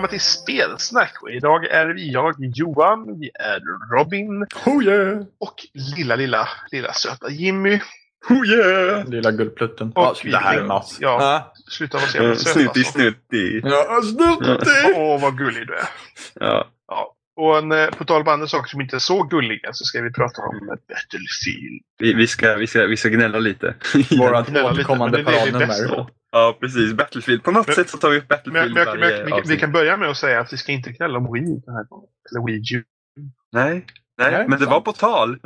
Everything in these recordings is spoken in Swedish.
Välkomna till Spelsnack! Och idag är vi jag, Johan, vi är Robin Oh yeah! och lilla, lilla, lilla söta Jimmy. Oh yeah! Lilla guldplutten. Och Ja, sluta vi- härmas. Ja, Ja. sluta vara så jävla söt Snuttig, alltså. snuttig. Ja, sluta Åh, vad gullig du är. Ja. Ja. Och en, eh, på tal om andra saker som inte är så gulliga så ska vi prata om Battlefield. Vi, vi, ska, vi, ska, vi ska gnälla lite. Vårat återkommande det är det är paradnummer. Ja, precis. Battlefield. På något Men- sätt så tar vi upp Men, Battlefield men, men, varje vi, vi, avsnitt. kan börja med att säga att vi ska inte gnälla om Wii den här gången. Eller Wii U. Nej, nej, Nej, men det sant. var på tal.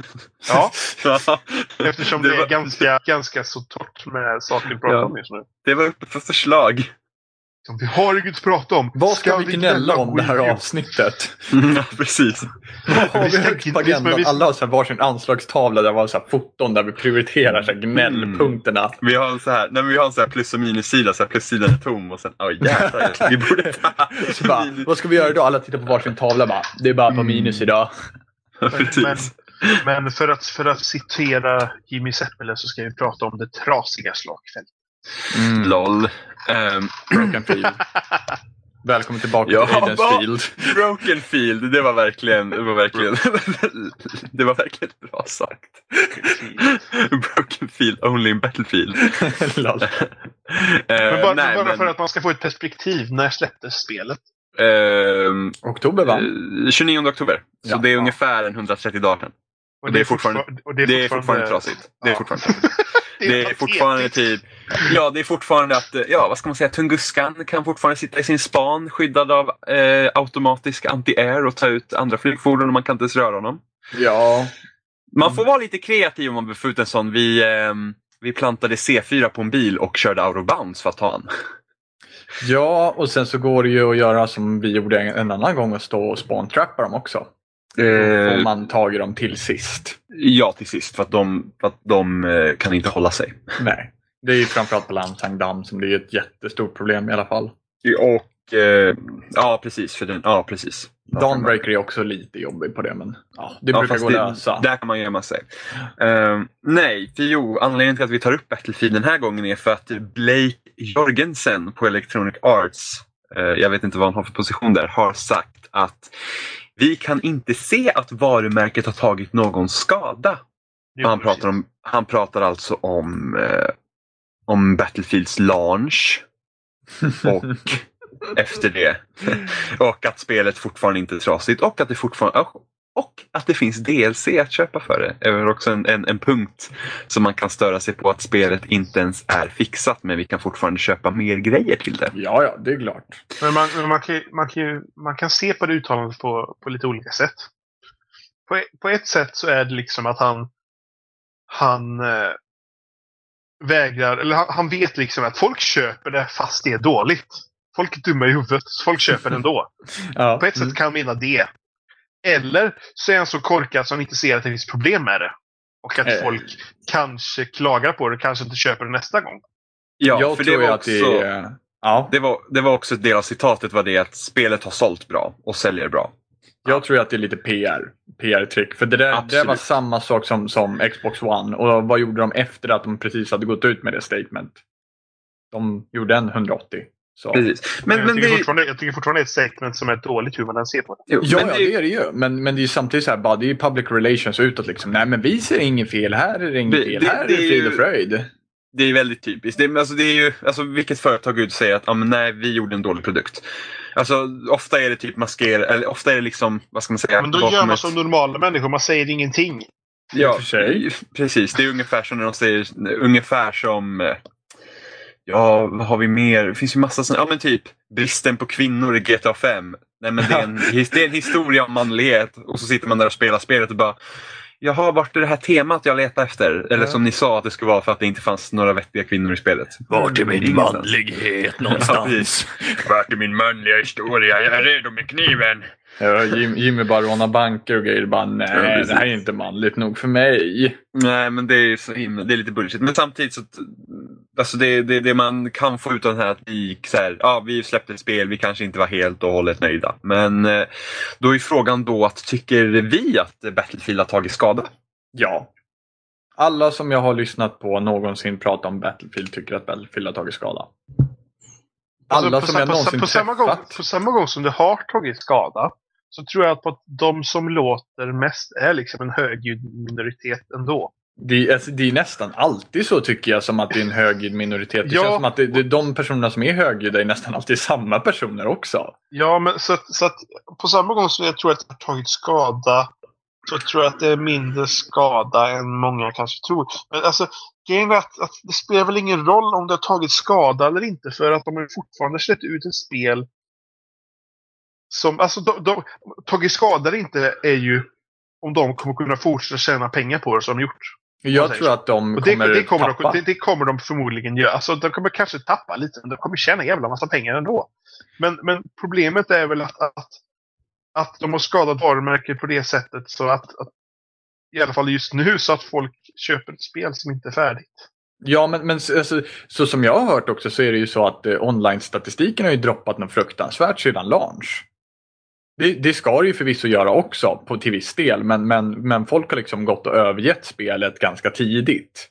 Ja, eftersom det, det, är var, ganska, ganska så torrt med saker vi pratar Ja. om just nu. det var uppe för förslag. Som vi har inget att prata om. Vad ska vi gnälla om det här avsnittet? ja, precis. Vad har Vi ska inte- på agendan? vi- Alla har så här varsin anslagstavla där har så här foton där vi prioriterar så här gnällpunkterna. Vi har en så här, nej, men vi har en så här plus och minussida, så här plussidan är tom och sen, oj jävlar, vi borde ta Så bara, vad ska vi göra idag? Alla tittar på varsin tavla bara. Det är bara på minus idag. Ja, Men, precis. men för, att, för att citera Jimmy Seppele så ska vi prata om det trasiga slagfältet. Mm. LOL. Ehm, Broken field. Välkommen tillbaka Ja, till Aidens field. Broken Field, det var verkligen, det var verkligen, det var verkligen bra sagt. Broken Field, only in Battlefield. Lol. Eh, Men bara, nej, bara men, för att man ska få ett perspektiv. När släpptes spelet? ehm, Oktober va? eh, 29 oktober. Så Ja. det är Ja. ungefär en 130 dagar sedan. Och det är fortfarande- och Det är fortfarande trasigt. Det är fortfarande trasigt. Det är fortfarande typ, ja det är fortfarande att, eh, ja vad ska man säga, Tunguskan kan fortfarande sitta i sin span skyddad av eh, automatisk anti-air och ta ut andra flygfordon och man kan inte ens röra honom. Ja. Man får vara lite kreativ om man vill få ut en sån. Vi, ehm, vi plantade C4 på en bil och körde out of bounds för att ta han. Ja, och sen så går det ju att göra som vi gjorde en, en annan gång och stå och spawntrappa dem också. Då får Eh, man tag i dem till sist. ja, till sist för att de, för att de eh, kan inte hålla sig. Nej. Det är ju framförallt på Lansangdamm som det är ett jättestort problem i alla fall. Och eh, ja, precis. För den, ja, precis. Dawnbreaker är också lite jobbig på det men ja, det Ja, brukar gå att lösa. Där kan man gömma sig. Ehm, nej, för jo, anledningen till att vi tar upp Battlefield den här gången är för att Blake Jorgensen på Electronic Arts, eh, jag vet inte vad han har för position där, har sagt att vi kan inte se att varumärket har tagit någon skada. Jo, Han pratar, om, han pratar alltså om, eh, om Battlefields launch och efter det. och att spelet fortfarande inte är trasigt och att det fortfarande och att det finns DLC att köpa för det. är väl också en, en, en punkt som man kan störa sig på att spelet inte ens är fixat men vi kan fortfarande köpa mer grejer till det. Ja, ja, det är klart. Men man, men man, kan, man, kan ju, man kan se på det uttalandet på, på lite olika sätt. På, på ett sätt så är det liksom att han, han eh, vägrar, eller han, han vet liksom att folk köper det fast det är dåligt. Folk är dumma i huvudet, så folk köper det ändå. Ja. På ett sätt kan han mena det. Eller så är han så korkad som inte ser att det finns problem med det. Och att Eh. folk kanske klagar på det, kanske inte köper det nästa gång. Ja, jag för det var att också... det. Ja, Det var, det var också ett del av citatet var det att spelet har sålt bra och säljer bra. jag tror att det är lite PR. PR-trick. För det där, det där Absolut. var samma sak som, som Xbox One. Och vad gjorde de efter att de precis hade gått ut med det statement? De gjorde en 180. Så. Precis. Men, Men, jag, men tycker det, fortfarande, jag tycker fortfarande det är ett segment som är dåligt hur man än ser på det. jo, Ja, men ja, det, det är det ju. Men, men det är ju samtidigt så här, bara, det är ju public relations utåt liksom. Nej, men vi ser inget fel. Här är det inget Det- fel. det- här är det det är frid och fröjd. det är väldigt typiskt. Det, är- alltså, det är ju, alltså, vilket företag ut säger att ah, men nej, vi gjorde en dålig produkt. Alltså, ofta är det typ masker, eller ofta är det liksom, vad ska man säga? Men då gör man ett- som normala människor, man säger ingenting. Ja, för sig. precis. Det är ungefär som när de säger, ungefär som eh, Ja, vad har vi mer? Det finns ju massa sådana, ja men typ bristen på kvinnor i GTA 5. Nej men det är, en, det är en historia om manlighet och så sitter man där och spelar spelet och bara Jaha, vart är det här temat jag letar efter? Eller Ja. som ni sa att det skulle vara för att det inte fanns några vettiga kvinnor i spelet. Vart är min Ingenstans. manlighet Ja, precis. Vart är min manliga historia? Jag är redo med kniven. Ja, Jim, Jimmy bara rånar banker och grejer. Bara, nej, Ja, det här är inte manligt nog för mig. Nej, men det är, så himla, det är lite bullshit. Men samtidigt så, alltså det, det, det man kan få ut av den här att vi, så här, ja, vi släppte ett spel, vi kanske inte var helt och hållet nöjda. Men eh, då är frågan då att tycker vi att Battlefield har tagit skada? Ja. Alla som jag har lyssnat på någonsin prata om Battlefield tycker att Battlefield har tagit skada. alla på, som jag på, någonsin på, samma gång, träffat. på samma gång som det har tagit skada så tror jag att de som låter mest är liksom en högljudd minoritet ändå. Det, alltså, det är nästan alltid så tycker jag som att det är en högljudd minoritet. Det Ja. känns som att det, det, de personerna som är högljudda är nästan alltid samma personer också. Ja, men så att, så att på samma gång som jag tror att det har tagit skada så tror jag att det är mindre skada än många kanske tror. Men alltså, grejen är att, att det spelar väl ingen roll om det har tagit skada eller inte för att de har fortfarande släppt ut ett spel som, alltså de, de, tagit skada eller inte är ju om de kommer kunna fortsätta tjäna pengar på det som de gjort. Jag tror att de Och det, kommer, det, kommer tappa. de, det, det kommer de förmodligen göra. Alltså, de kommer kanske tappa lite, men de kommer tjäna en jävla massa pengar ändå. Men, men problemet är väl att, att, att de har skadat varumärket på det sättet så att, att i alla fall just nu så att folk köper ett spel som inte är färdigt. Ja, men, men alltså, så som jag har hört också så är det ju så att eh, online-statistiken har ju droppat något fruktansvärt sedan launch. Det, det ska det ju förvisso göra också på till viss del, men, men, men folk har liksom gått och övergett spelet ganska tidigt.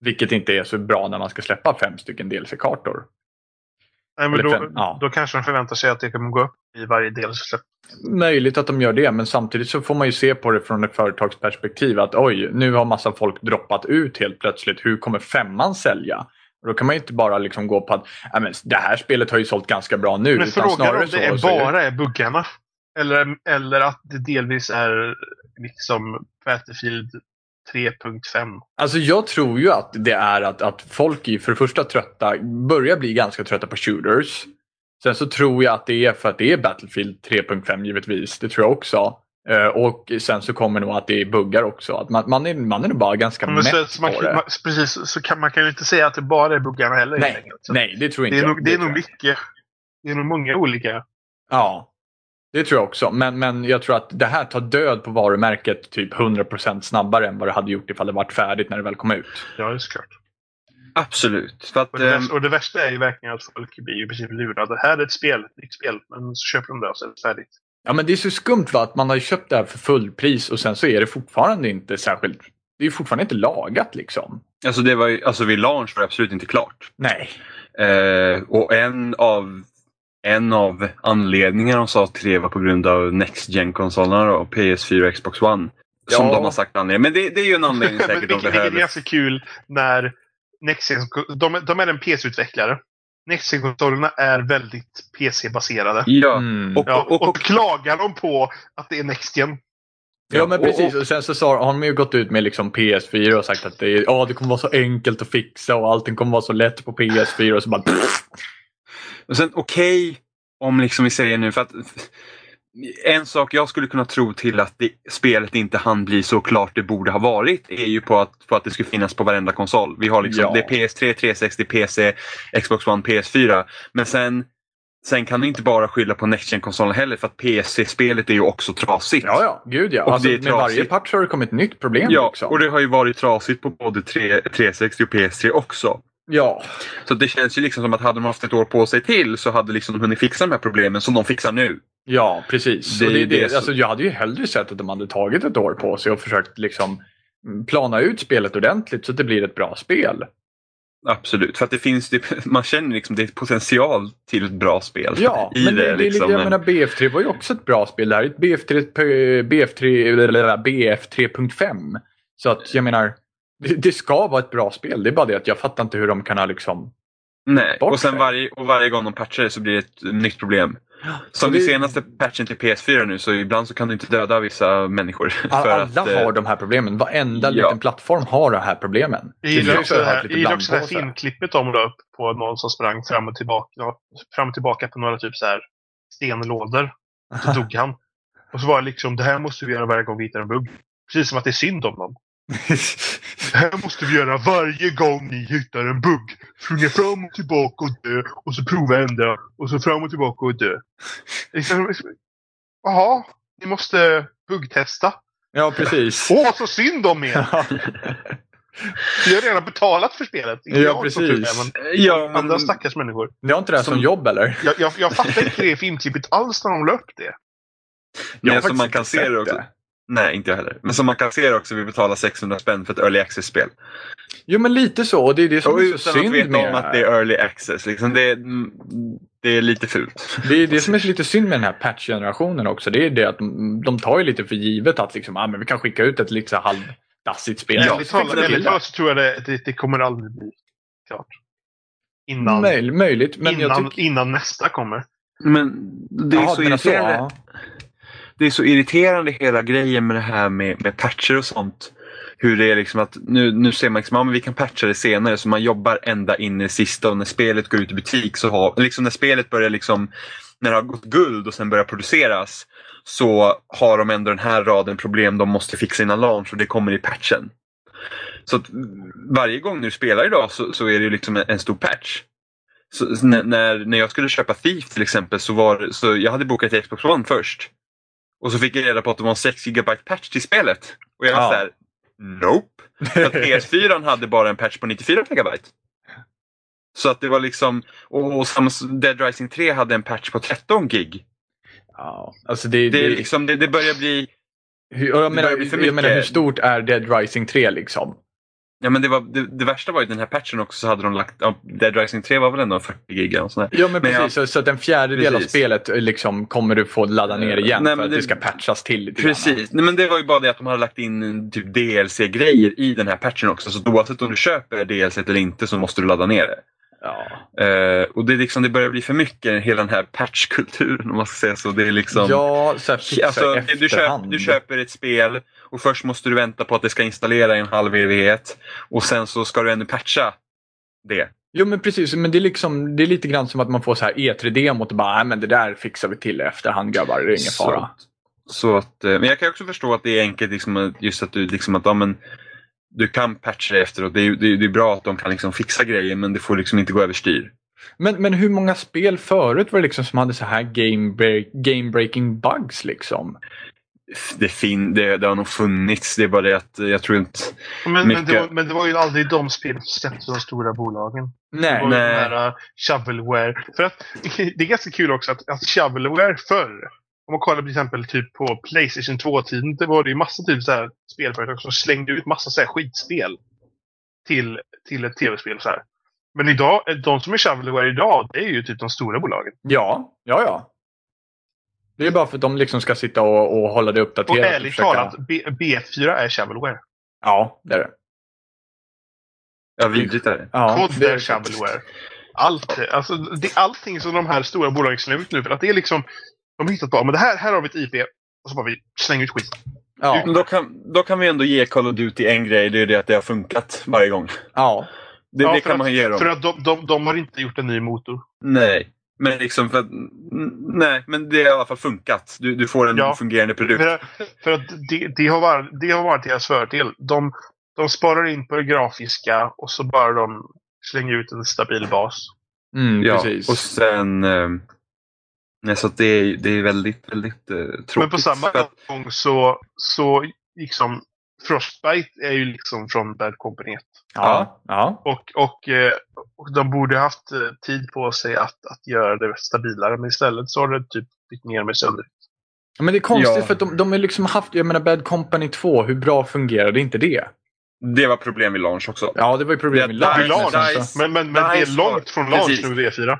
Vilket inte är så bra när man ska släppa fem stycken DLC-kartor. Nej, men då, fem, ja. då kanske de förväntar sig att det kommer gå upp i varje del. Så Möjligt att de gör det, men samtidigt så får man ju se på det från ett företagsperspektiv. Att oj, nu har massa folk droppat ut helt plötsligt. Hur kommer femman sälja? Och då kan man ju inte bara liksom gå på att "Ja, men det här spelet har ju sålt ganska bra nu. Men frågan om det är bara är buggarna. Eller, eller att det delvis är liksom Battlefield 3.5. Alltså jag tror ju att det är att, att folk är för det första trötta, börjar bli ganska trötta på shooters. Sen så tror jag att det är för att det är Battlefield 3.5 givetvis. Det tror jag också. Eh, och sen så kommer nog att det är buggar också. Att man, man, är, man är nog bara ganska Men mätt så, så man, på kan- det. man, precis, så kan man kan ju inte säga att det bara är buggarna heller. Nej, nej, det tror inte det är, jag. nog, det är nog jag. mycket. Det är nog många olika. Ja, det tror jag också. Men, men jag tror att det här tar död på varumärket typ 100% snabbare än vad det hade gjort ifall det varit färdigt när det väl kom ut. Ja, det är såklart. Absolut. För att, Och det, ehm, värsta, och det värsta är ju verkligen att folk blir ju i princip lurade. Här är ett spel, ett nytt spel, men så köper de det och så är det färdigt. Ja men det är så skumt va att man har köpt det här för fullpris och sen så är det fortfarande inte särskilt det är fortfarande inte lagat liksom. alltså, det var ju, alltså vid launch var det absolut inte klart. Nej. Eh, och en av, en av anledningarna de sa till det var på grund av Next gen konsolerna då, PS4 och Xbox One. Som Ja. de har sagt anledning. Men det, det är ju en anledning säkert de vilket, vilket är behöver. ganska kul när Nexen, de, de är en Nexen-konsolerna är väldigt PC-baserade. Ja. Mm. Och, Ja, och, och, och klagar de på att det är Next-Gen. Ja men och- precis och sen så sa, har de ju gått ut med liksom PS4 och sagt att det, är, ja, det kommer vara så enkelt att fixa och allting kommer vara så lätt på PS4 och så bara och sen okej om liksom vi säger nu för att en sak jag skulle kunna tro till att det, spelet inte hann bli så klart det borde ha varit är ju på att, på att det skulle finnas på varenda konsol. Vi har liksom, Ja. det är PS3, 360, PC, Xbox One, PS4. Men sen, sen kan du inte bara skylla på Next gen konsolen heller för att PC-spelet är ju också trasigt. Ja ja, gud ja. Och Alltså, med varje patch har det kommit ett nytt problem Ja, liksom. och det har ju varit trasigt på både 3, 360 och PS3 också. Ja, Så det känns ju liksom som att hade de haft ett år på sig till så hade liksom de hunnit fixa de här problemen som de fixar nu. Ja precis. Det Det, det, alltså, jag hade ju hellre sett att de hade tagit ett år på sig och försökt liksom mm, plana ut spelet ordentligt så att det blir ett bra spel. Absolut, för att det finns, det, man känner liksom det är potential till ett bra spel. Ja, i men det, det, liksom. jag menar BF3 var ju också ett bra spel. Det här är ett BF3, p- BF3, eller BF 3.5. Så att jag menar, det, det ska vara ett bra spel. Det är bara det att jag fattar inte hur de kan ha liksom... Nej, och, sen varje, och varje gång de patchar det så blir det ett nytt problem. Som det- vid senaste patchen till PS4 nu så ibland så kan du inte döda vissa människor. All, för alla att, eh, har de här problemen. Varenda ja. liten plattform har de här problemen. Jag gillar Det också det här, jag också det här filmklippet de la upp på någon som sprang fram och tillbaka, fram och tillbaka på några typ så här stenlådor. Så dog han. Och så var det liksom, det här måste vi göra varje gång vi hittar en bugg. Precis som att det är synd om dem. Det här måste vi göra varje gång ni hittar en bugg. Springa fram och tillbaka och dö. Och så prova dag. Och så fram och tillbaka och dö. Liksom, Jaha, ni måste buggtesta. ja, precis. Åh, så synd om er! Ja. Vi har redan betalat för spelet. Inte Ja, jag som precis. men Ja, men, andra stackars människor. Ni har inte det här som, Som- jobb eller? Jag, jag, jag fattar inte det filmklippet alls när de upp det. Jag men som man kan se det också. Nej, inte jag heller. Men som man kan se också, vi betalar 600 spänn för ett early access-spel. Jo men lite så och det är det som Och är så utan att synd veta med om att det är early access. Liksom det, är, det är lite fult. Det är det som är så lite synd med den här patch-generationen också. Det är det att de, tar ju lite för givet att liksom, ah, men vi kan skicka ut ett lite halvdassigt spel. Ja, talat så tror jag det, det, det kommer aldrig bli klart. Innan, Möj, möjligt, men jag innan, tycker... innan nästa kommer. Men det är, Ja, så alltså, irriterande, ja det är så irriterande hela grejen med det här med, med patcher och sånt. Hur det är liksom att nu, nu ser man liksom, ja, men vi kan patcha det senare så man jobbar ända in i det sista och när spelet går ut i butik så har, liksom när spelet börjar liksom, när det har gått guld och sen börjar produceras så har de ändå den här raden problem de måste fixa innan launch och det kommer i patchen. Så att varje gång du spelar idag så, så är det ju liksom en, en stor patch. Så, när, när, när jag skulle köpa Thief till exempel så var så jag hade bokat Xbox One först. Och så fick jag reda på att det var en 6 GB patch till spelet. Och jag var Ja. så här, Nope. För att PS4 hade bara en patch på 94 MB. Så att det var liksom, och, och Dead Rising 3 hade en patch på 13 gig. Ja, alltså det, Det, det, liksom, det, det börjar bli, hur, jag, menar, jag menar hur stort är Dead Rising 3 liksom? Ja men det, var, det, det värsta var ju den här patchen också så hade de lagt, ja, Dead Rising 3 var väl ändå 40 gig och sådär. Ja men Men precis, så, så att en fjärdedel av spelet eh, liksom, kommer du få ladda ner igen Nej, för att det ska patchas till lite grann. Precis, Nej, men det var ju bara det att de hade lagt in eh, typ DLC-grejer i den här patchen också. Så oavsett om du köper DLC eller inte så måste du ladda ner det. Ja. Eh, och det, är liksom, det börjar bli för mycket, hela den här patchkulturen om man ska säga så. Det är liksom... ja, så här, Alltså, i du, köp, efterhand. du köper ett spel och först måste du vänta på att det ska installera i en halv evighet. Och sen så ska du ännu patcha det. Jo men precis, men det är, liksom, det är lite grann som att man får så här E3-demot och bara, nej men det där fixar vi till i efterhand grabbar, det är ingen Så- fara. Så att, eh, men jag kan också förstå att det är enkelt, liksom, just att du liksom att, ja, men, du kan patcha det efteråt. Det är, det, är, det är bra att de kan liksom fixa grejer men det får liksom inte gå överstyr. Men, men hur många spel förut var det liksom som hade så här game, break, game breaking bugs liksom? Det, fin, det, det har nog funnits, det är bara det att jag tror inte... Men, men, det Mycket. var, men det var ju aldrig de spel som släpptes av de stora bolagen. Det Nej. var ju Nej. den här uh, shovelware. För att det är ganska kul också att, att shovelware förr, om man kollar till exempel typ på Playstation 2-tiden, det var det ju massa typ så här spelföretag som slängde ut massa så här skitspel till, till ett tv-spel. Så här. Men idag, de som är shovelware idag, det är ju typ de stora bolagen. Ja, ja, ja. Det är bara för att de liksom ska sitta och, och hålla det Och uppdaterat. ärligt försöka- talat, B- B4 är shovelware. Ja, det är det. Ja, vidrigt är det. Ja, Kod det är shovelware. Allt, alltså, det är allting som de här stora bolagen slänger ut nu. För att det är liksom, de har hittat på, men det här, här har vi ett IP. Och så bara vi slänger ut skit. Ja, Men Då kan, då kan vi ändå ge Call of Duty en grej, det är det att det har funkat varje gång. ja. Det, Ja, det kan att- man ge dem. För att de, de, de har inte gjort en ny motor. Nej. Men liksom för att, nej, men det har i alla fall funkat. Du, du får en Ja. fungerande produkt. För, för att det, det, har varit, det har varit deras fördel. De, de sparar in på det grafiska och så bara de slänger ut en stabil bas. Mm, ja, precis. och sen... Eh, nej, så att det, är, det är väldigt, väldigt eh, tråkigt. Men på samma gång så, så liksom Frostbite är ju liksom från Bad Company 1. ja, ja. Och, och, eh, och de borde haft eh, tid på sig att, att göra det stabilare. Men istället så har det typ bytt ner med sönder. Men det är konstigt Ja. för att de, de har liksom haft, jag menar Bad Company 2, hur bra fungerade inte det? det var problem vid launch också. Ja, det var ju problem Vid launch. Dice- men Men, men, men det Dice är var- långt från launch precis. nu V4.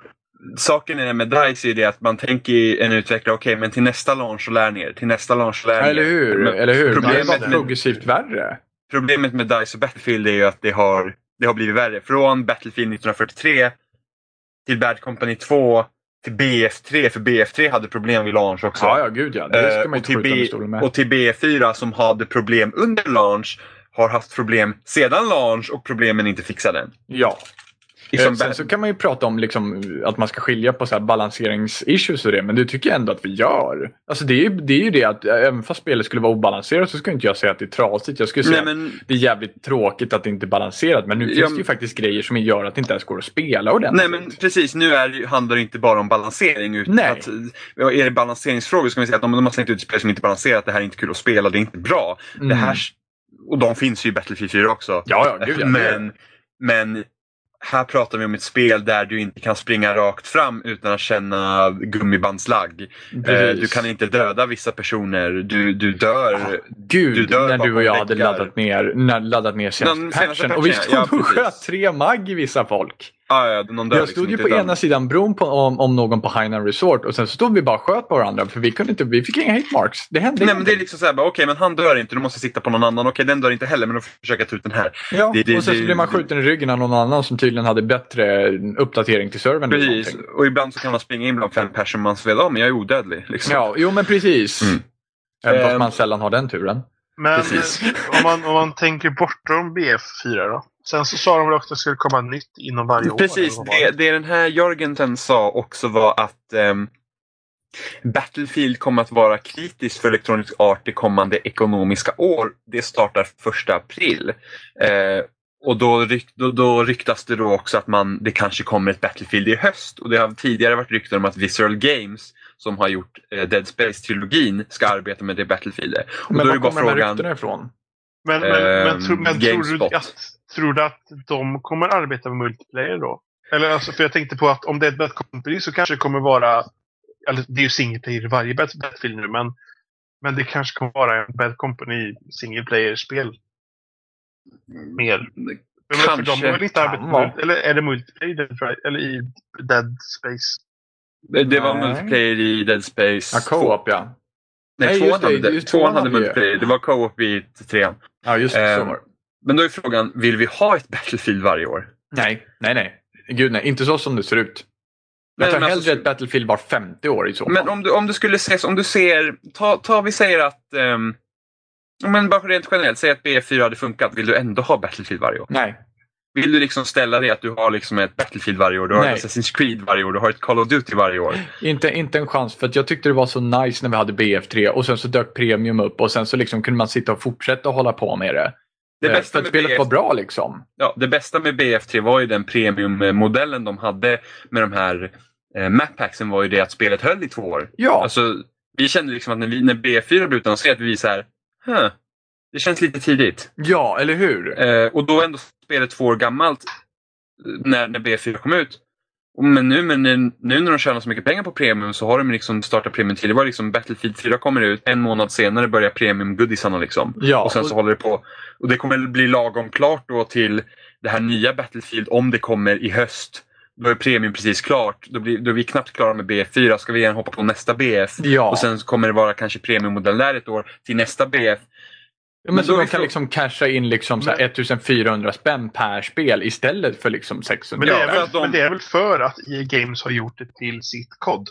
Saken är med DICE är det att man tänker en utvecklare, okej men till nästa launch så lär ner, till nästa launch så lär ner. Eller hur? Men Eller hur? Det Problemet bara med, progressivt värre. problemet med DICE och Battlefield är ju att det har, det har blivit värre. Från Battlefield 1943 till Bad Company 2 till BF3, för BF3 hade problem vid launch också. Ja, ja, gud ja. Det ska Eh, man inte till skjuta B- med. Och till B4 som hade problem under launch har haft problem sedan launch och problemen inte fixade. Ja. Liksom Eh, Sen så kan man ju prata om liksom, att man ska skilja på så här balanseringsissues och det, men det tycker jag ändå att vi gör. Alltså det är ju det, är ju det att eh, även fast spelet skulle vara obalanserat så skulle inte jag säga att det är trasigt. Jag skulle säga Nej, men, att det är jävligt tråkigt att det inte är balanserat, men nu Ja, finns det ju faktiskt grejer som gör att det inte ens går att spela ordentligt. nej men precis, nu är, det- handlar det inte bara om balansering. Utan Nej. Att, ja, är det balanseringsfrågor så kan vi säga att de, de har slängt ut spel som inte är balanserat, det här är inte kul att spela, det är inte bra. Det Mm. här, och de finns ju i Battlefield 4 också. Ja, ja, gud ja. det men, men här pratar vi om ett spel där du inte kan springa rakt fram utan att känna gummibandslagg. Eh, Precis. du kan inte döda vissa personer. Du, du dör. Gud, Du dör när du och jag hade laddat ner, när, laddat ner senaste patchen. Och vi stod ja, och sköt tre mag i vissa folk. Ah, ja, någon Jag liksom stod ju inte, på utan- ena sidan bron på, om, om någon på Hainan Resort och sen så stod vi bara och sköt på varandra för vi kunde inte, vi fick inga hit marks. Det hände Nej men det är liksom såhär, bara, okej men han dör inte, du måste sikta på någon annan. Okej den dör inte heller men då får jag försöka ta ut den här. Ja, det- det- och sen så det- blev man skjuten i ryggen av någon annan som tydligen hade bättre uppdatering till servern. Precis, och ibland så kan man springa in bland fem personer man vet, ja men jag är odödlig. Liksom. Ja, jo men precis. Mm. Även fast Ehm. man sällan har den turen. Men Precis. om man, om man tänker bortom BF4 då? Sen så sa de väl också att det skulle komma nytt inom varje år? Precis, det, det den här Jörgensen sa också var att ehm, Battlefield kommer att vara kritiskt för Electronic Art det kommande ekonomiska år. Det startar första april. Eh, och då, ryk, då, då ryktas det då också att man, det kanske kommer ett Battlefield i höst. Och det har tidigare varit rykten om att Visceral Games som har gjort eh, Dead Space-trilogin ska arbeta med det Battlefield. Och Men var kommer de här frågan... ryktena ifrån? Men, men, men, tro, men tror, du att, tror du att de kommer arbeta med multiplayer då? Eller alltså, för jag tänkte på att om det är ett Bad Company så kanske det kommer vara... Eller det är ju single player i varje Bad- Battlefield nu, men, men det kanske kommer vara en Bad Company single player-spel. Mer. Men för de Kanske har väl inte kan arbetat med, Eller är det multiplayer eller i Dead Space? Det, det var multiplayer i Dead Space Ja, 2. co-op ja. Nej, Nej, tvåan det, hade, just tvåan hade multiplayer. Det var co-op i trean. Ja, just det. det. Men då är frågan, vill vi ha ett Battlefield varje år? Nej, nej, nej. Gud nej, inte så som det ser ut. Men Jag tar alltså- hellre ett Battlefield var 50 år i så fall. Men om du, om du skulle ses, om du ser, ta, ta vi säger att, um, men bara rent generellt, säg att BF4 hade funkat, vill du ändå ha Battlefield varje år? Nej, Vill du liksom ställa dig att du har liksom ett Battlefield varje år, du har Nej. ett Assassin's Creed varje år, du har ett Call of Duty varje år? inte, inte en chans. För att jag tyckte det var så nice när vi hade BF3 och sen så dök Premium upp och sen så liksom kunde man sitta och fortsätta hålla på med det. Det Eh, bästa, för att spelet BF, var bra liksom. ja, det bästa med BF3 var ju den premiummodellen de hade med de här eh, mappacksen var ju det att spelet höll i två år. Ja, Alltså, vi kände liksom att när, vi, när B4 blev utannonserat, vi så här, huh, det känns lite tidigt. ja eller hur? Eh, och då ändå spelet två år gammalt eh, när, när B4 kom ut. Och Men nu, men nu, när de tjänar så mycket pengar på premium så har de liksom startat premium till. Det var liksom Battlefield 4 kommer ut, en månad senare börjar premium-goodisarna liksom. Ja, och sen så håller det på. Och det kommer bli lagom klart då till det här nya Battlefield om det kommer i höst. Då är premium precis klart. Då, blir, då är vi knappt klara med BF4. Ska vi igen hoppa på nästa BF? ja. Och sen kommer det vara kanske premiummodell där ett år till nästa BF. Ja, men Men så det kan liksom casha in liksom så här 1400 spänn per spel istället för liksom 600. Men det, är väl, de- men det är väl för att EA Games har gjort det till sitt kod?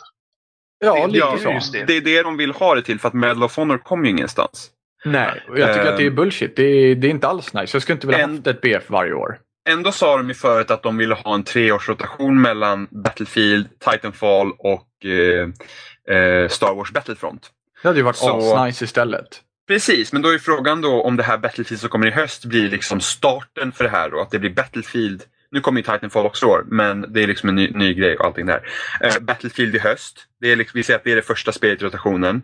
ja, det- lite ja, så. just det. Det är det de vill ha det till för att Medal of Honor kom ju ingenstans. Nej, och jag tycker att det är Ehm. bullshit. Det är, det är inte alls nice. Jag skulle inte vilja En- haft ett BF varje år. Ändå sa de ju förut att de ville ha en treårsrotation mellan Battlefield, Titanfall och eh, eh, Star Wars Battlefront. Det hade ju varit Så- asnice istället. Precis, men då är frågan då om det här Battlefield som kommer i höst blir liksom starten för det här då. Att det blir Battlefield. Nu kommer ju Titanfall också i år, men det är liksom en ny, ny grej och allting där. Uh, Battlefield i höst. Det är liksom, vi säger att det är det första spelet i rotationen.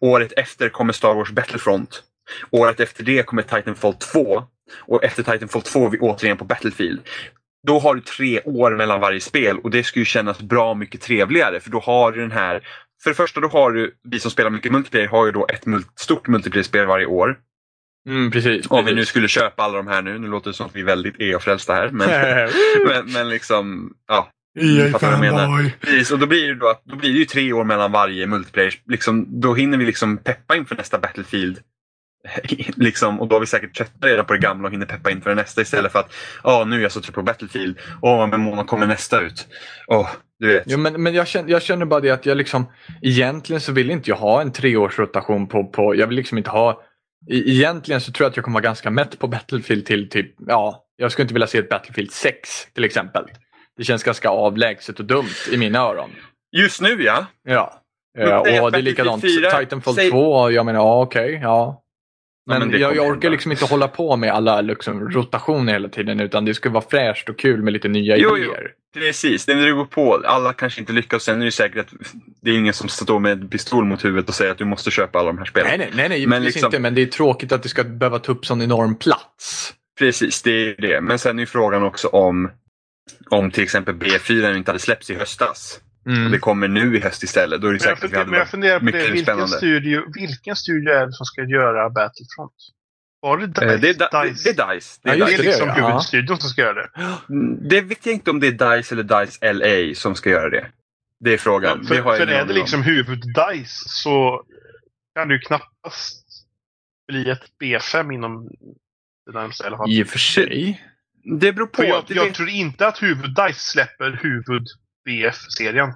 Året efter kommer Star Wars Battlefront. Året efter det kommer Titanfall 2. Och efter Titanfall 2 är vi återigen på Battlefield. Då har du tre år mellan varje spel och det skulle ju kännas bra mycket trevligare för då har du den här för det första då har du, vi som spelar mycket multiplayer har ju då ett mul- stort multiplayer-spel varje år. Mm, precis. Om vi nu skulle köpa alla de här nu, nu låter det som att vi är väldigt EA-frälsta här. Men, men, men liksom, ja. EA menar. fanboy. Precis, och då blir det då då blir det ju tre år mellan varje multiplayer. Liksom, då hinner vi liksom peppa inför nästa Battlefield. liksom, och då har vi säkert tröttnat redan på det gamla och hinner peppa inför det nästa istället för att ja, nu är jag så trött på Battlefield. Åh, om en månad kommer nästa ut. Åh, du vet. Jo, men men jag, känner, jag känner bara det att jag liksom egentligen så vill inte jag ha en treårsrotation på, på jag vill liksom inte ha e- Egentligen så tror jag att jag kommer vara ganska mätt på Battlefield till typ, ja, jag skulle inte vilja se ett Battlefield 6 till exempel. Det känns ganska avlägset och dumt i mina öron. Just nu ja. Ja. Men Ja, och det är likadant. 4, Titanfall säg- 2, jag menar ja okej, ja. Men, Ja, men jag, jag orkar hända. liksom inte hålla på med alla liksom, rotationer hela tiden utan det ska vara fräscht och kul med lite nya Jo, jo. idéer. Precis, det beror på. Alla kanske inte lyckas. Sen är det säkert att det är ingen som står med en pistol mot huvudet och säger att du måste köpa alla de här spelen. Nej, nej, nej, nej Men liksom- inte. Men det är tråkigt att det ska behöva ta upp sån enorm plats. Precis, det är det. Men sen är frågan också om om till exempel B4 inte hade släppts i höstas. Mm. Och det kommer nu i höst istället. Då är det Men jag, säkert att vi funder, hade men jag funderar på det. Vilken studio, vilken studio är det som ska göra Battlefront? Var det Dice? Eh, Det är, Di- Dice? det är DICE. Det Ja, är, Det är DICE. det, liksom ja. huvudstudion som ska göra det. Mm, det vet jag inte om det är DICE eller DICE LA som ska göra det. Det är frågan. för det har jag för är det liksom huvud-Dice så kan ju knappast bli ett B5 inom det närmaste i alla fall. I och för sig. Det beror på. För jag, jag tror inte att huvud-Dice släpper huvud-BF-serien.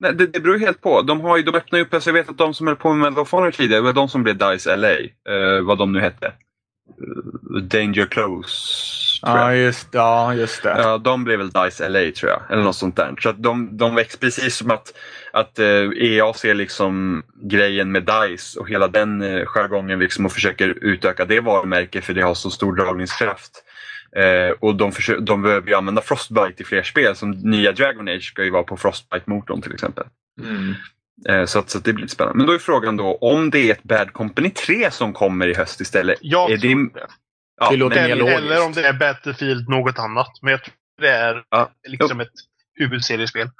nej, det, det beror helt på. De, har ju, de öppnar ju upp, alltså jag vet att de som höll på med Medal of Honor tidigare, det var de som blev DICE LA. eh, vad de nu hette. Eh, Danger Close. Ja, just, ja, just det. Ja, de blev väl DICE LA tror jag. Eller något sånt där. Så att de, de växer precis som att, att eh, EA ser liksom grejen med DICE och hela den eh, jargongen liksom och försöker utöka det varumärket för det har så stor dragningskraft. Eh, och de, försöker, de behöver ju använda Frostbite i fler spel. Som nya Dragon Age ska ju vara på Frostbite-motorn till exempel. Mm. Eh, så, att, så att det blir lite spännande. Men då är frågan då om det är ett Bad Company 3 som kommer i höst istället. Jag Är tror det- det. Ja, Det låter men- mer Eller, logiskt. eller om det är Battlefield något annat. Men jag tror det är Ja. liksom ett huvudseriespel.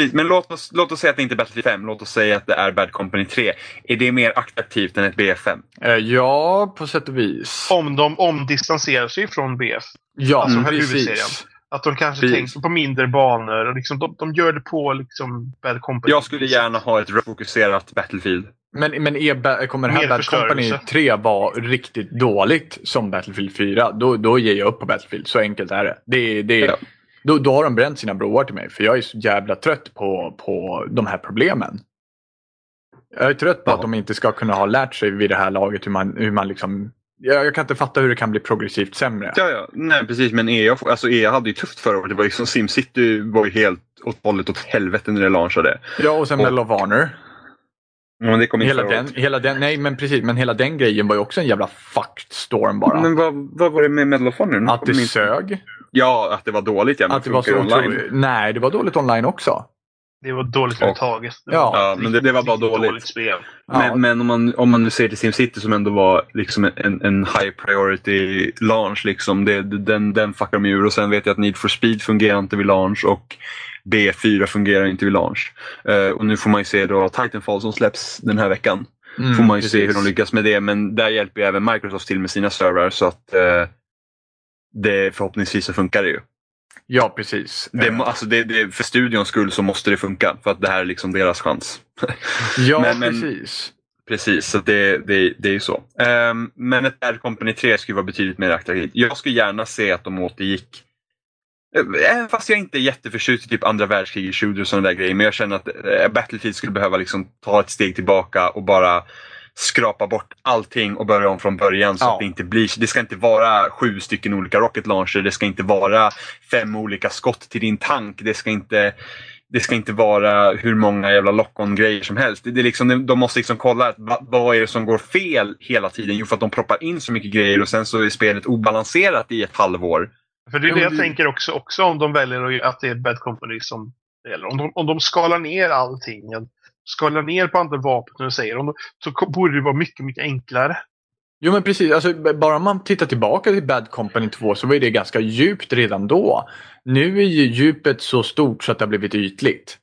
Precis, Men låt oss, låt oss säga att det inte är Battlefield 5. Låt oss säga att det är Bad Company 3. Är det mer attraktivt än ett BF5? Eh, Ja, på sätt och vis. Om de omdistanserar sig från BF. Ja, alltså precis. huvudserien. Att de kanske Precis. tänker på mindre banor. Och liksom, de, de gör det på liksom Bad Company. Jag skulle gärna ha ett fokuserat Battlefield. Men, men är, kommer det här Mer Bad Company förstörelse. 3 vara riktigt dåligt som Battlefield 4, då, då ger jag upp på Battlefield. Så enkelt är det. det, det Ja. Då, då har de bränt sina broar till mig, för jag är så jävla trött på, på de här problemen. Jag är trött på Ja. att de inte ska kunna ha lärt sig vid det här laget hur man, hur man liksom... Jag, jag kan inte fatta hur det kan bli progressivt sämre. Ja, ja. Nej, precis. Men EA, alltså EA hade ju tufft förra året. Det var liksom Simcity var ju helt åt hållet åt helvete när det launchade. Ja, och sen Och- Medal of Honor. Det kom Hela den, året. hela den, nej men precis, men hela den grejen var ju också en jävla fucked storm bara. Men vad, vad var det med Medal of Honor? Att det sög. Ja, att det var dåligt. Ja, men Att det var så funkar online. otroligt. Nej, det var dåligt online också. Det var dåligt överhuvudtaget. Ja. Ja, men det- det var bara dåligt. dåligt spel. Ja. Men, men om, man, om man nu ser till SimCity som ändå var liksom en, en high priority launch. Liksom, det, den, den fuckar de ur. Och sen vet jag att Need for Speed fungerar inte vid launch och B4 fungerar inte vid launch. Eh, och nu får man ju se då Titanfall som släpps den här veckan. Mm, får man ju se precis. hur de lyckas med det. Men där hjälper ju även Microsoft till med sina servrar så att eh, det förhoppningsvis så funkar det ju. Ja, precis. Det, Eh, alltså det, det, för studions skull så måste det funka för att det här är liksom deras chans. ja, men- men- precis. Precis, så det, det, det är ju så. Ehm, men ett Bad Company 3 skulle vara betydligt mer attraktivt. Jag skulle gärna se att de återgick eh, Även fast jag inte är jätteförtjust i typ andra världskriget, shooter och sådana där grejer. Men jag känner att eh, Battlefield skulle behöva liksom ta ett steg tillbaka och bara skrapa bort allting och börja om från början. Så Ja. att det inte blir, det ska inte vara sju stycken olika rocket launcher. Det ska inte vara fem olika skott till din tank. Det ska inte det ska inte vara hur många jävla lock-on-grejer som helst. Det, det är liksom, de måste liksom kolla att, vad, vad är det som går fel hela tiden. Jo, för att de proppar in så mycket grejer och sen så är spelet obalanserat i ett halvår. För det är det jag tänker också, också om de väljer att- att det är Bad Company som det gäller. Om de, om de skalar ner allting, skalar ner på andra vapen, och säger, om så borde det vara mycket, mycket enklare. Jo men precis, alltså, bara om man tittar tillbaka till Bad Company 2 så var det ganska djupt redan då. Nu är ju djupet så stort så att det har blivit ytligt.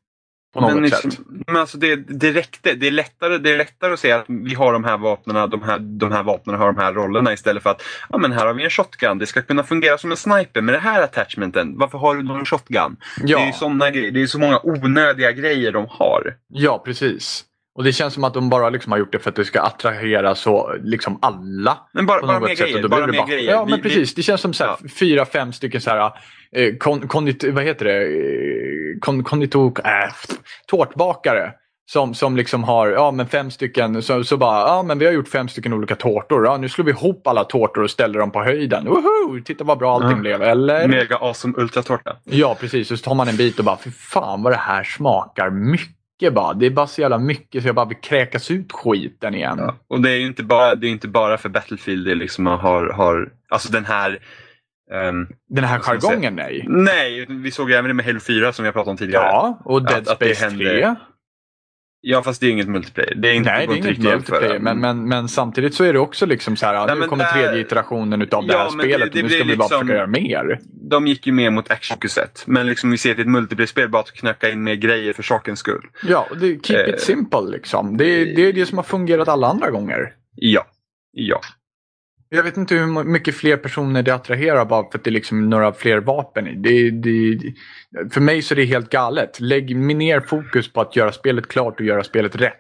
På något men, liksom, sätt. men alltså det, det räckte. Det är, lättare, det är lättare att säga att vi har de här vapnen, de här, de här vapnen har de här rollerna istället för att ja, men här har vi en shotgun. Det ska kunna fungera som en sniper med det här attachmenten. Varför har du någon shotgun? Det är Ja, såna. Det är så många onödiga grejer de har. ja, precis. Och det känns som att de bara liksom har gjort det för att det ska attrahera så liksom alla. Men bara, bara mer sätt. grejer. Bara mer bara- grejer. Ja, Vi- men precis. Det känns som så här, Ja. fyra, fem stycken så här, eh, kon, kondit, vad heter det? Eh, Kon, konditor, äh, tårtbakare. Som, som liksom har ja, men fem stycken, så, så bara, ja men vi har gjort fem stycken olika tårtor. Ja, nu slår vi ihop alla tårtor och ställer dem på höjden. Woho! Titta vad bra allting Ja. blev, eller? Mega awesome ultratårta. Ja, precis. Och så tar man en bit och bara, fy fan vad det här smakar mycket bara. Det är bara så jävla mycket så jag bara vill kräkas ut skiten igen. Ja. Och det är ju inte bara, det är inte bara för Battlefield det liksom har, har alltså den här ehm, Den här jargongen, nej. Nej, vi såg ju även det med Halo 4 som har pratat om tidigare. Ja, och Dead Att- att det Space händer- 3. Ja, fast det är inget multiplayer. Det är inte, Nej, det är inget multiplayer. Men, men, men samtidigt så är det också liksom så här, Nej, nu kommer där- tredje iterationen utav det Ja, här det- spelet det och nu ska vi bara liksom- försöka göra mer. De gick ju mer mot actionfokuset. Men liksom vi ser till ett multiplayer-spel bara att knacka in mer grejer för sakens skull. Ja, det, keep Eh. it simple liksom. Det, är- det är det som har fungerat alla andra gånger. Ja. Ja. Jag vet inte hur mycket fler personer det attraherar bara för att det är liksom några fler vapen i. Det, det, för mig så är det helt galet. Lägg ner fokus på att göra spelet klart och göra spelet rätt.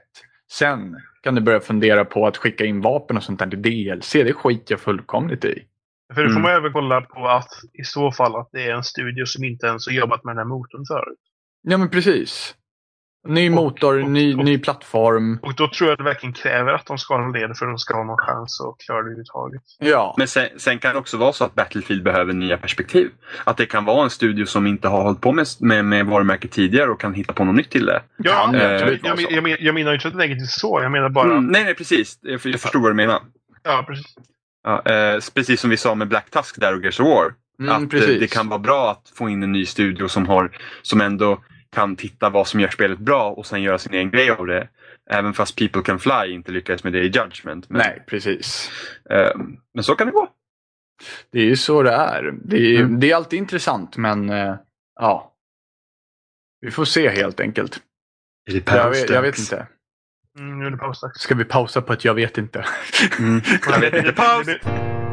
Sen kan du börja fundera på att skicka in vapen och sånt där till DLC. Det skiter jag fullkomligt i. För då får Mm. man även kolla på att i så fall att det är en studio som inte ens har jobbat med den här motorn förut. Ja men precis. Ny Och- motor, och- ny, och- ny plattform. Och då tror jag att det verkligen kräver att de ska ha en led för att de ska ha någon chans att klara det överhuvudtaget. Ja. Men sen, sen kan det också vara så att Battlefield behöver nya perspektiv. Att det kan vara en studio som inte har hållit på med, med, med varumärket tidigare och kan hitta på något nytt till det. Ja, Kan det jag, jag, jag, men- jag menar ju inte att det är negativt så. Jag menar bara... Mm, nej, nej, precis. Jag, jag förstår vad du menar. Ja, precis. Ja, eh, precis som vi sa med Black Tusk där och Gears of War. Mm, att eh, precis. det kan vara bra att få in en ny studio som, har, som ändå kan titta vad som gör spelet bra och sen göra sin egen grej av det. Även fast People Can Fly inte lyckades med det i Judgment. Men, Nej, precis. eh, men så kan det gå. Det är ju så det är. Det är, Mm. det är alltid intressant men eh, ja. Vi får se helt enkelt. Är det Jag vet, jag vet inte. Mm, nu är det pausdags. Ska vi pausa på att jag vet inte? Mm. Jag vet inte. Paus!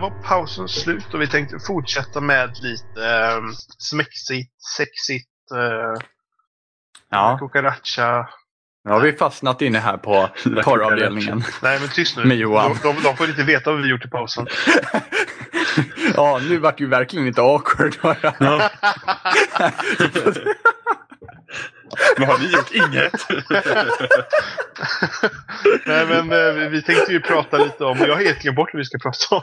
var pausen slut och vi tänkte fortsätta med lite eh, smexigt, sexigt, eh, Ja, cucaracha. nu har vi fastnat inne här på porravdelningen. Nej men tyst nu. Med Johan. De, de, de får inte veta vad vi gjort i pausen. ja, nu vart det ju verkligen inte awkward. Vad har ni gjort? Inget. Nej men eh, vi, vi tänkte ju prata lite om, jag har helt glömt bort vad vi ska prata om.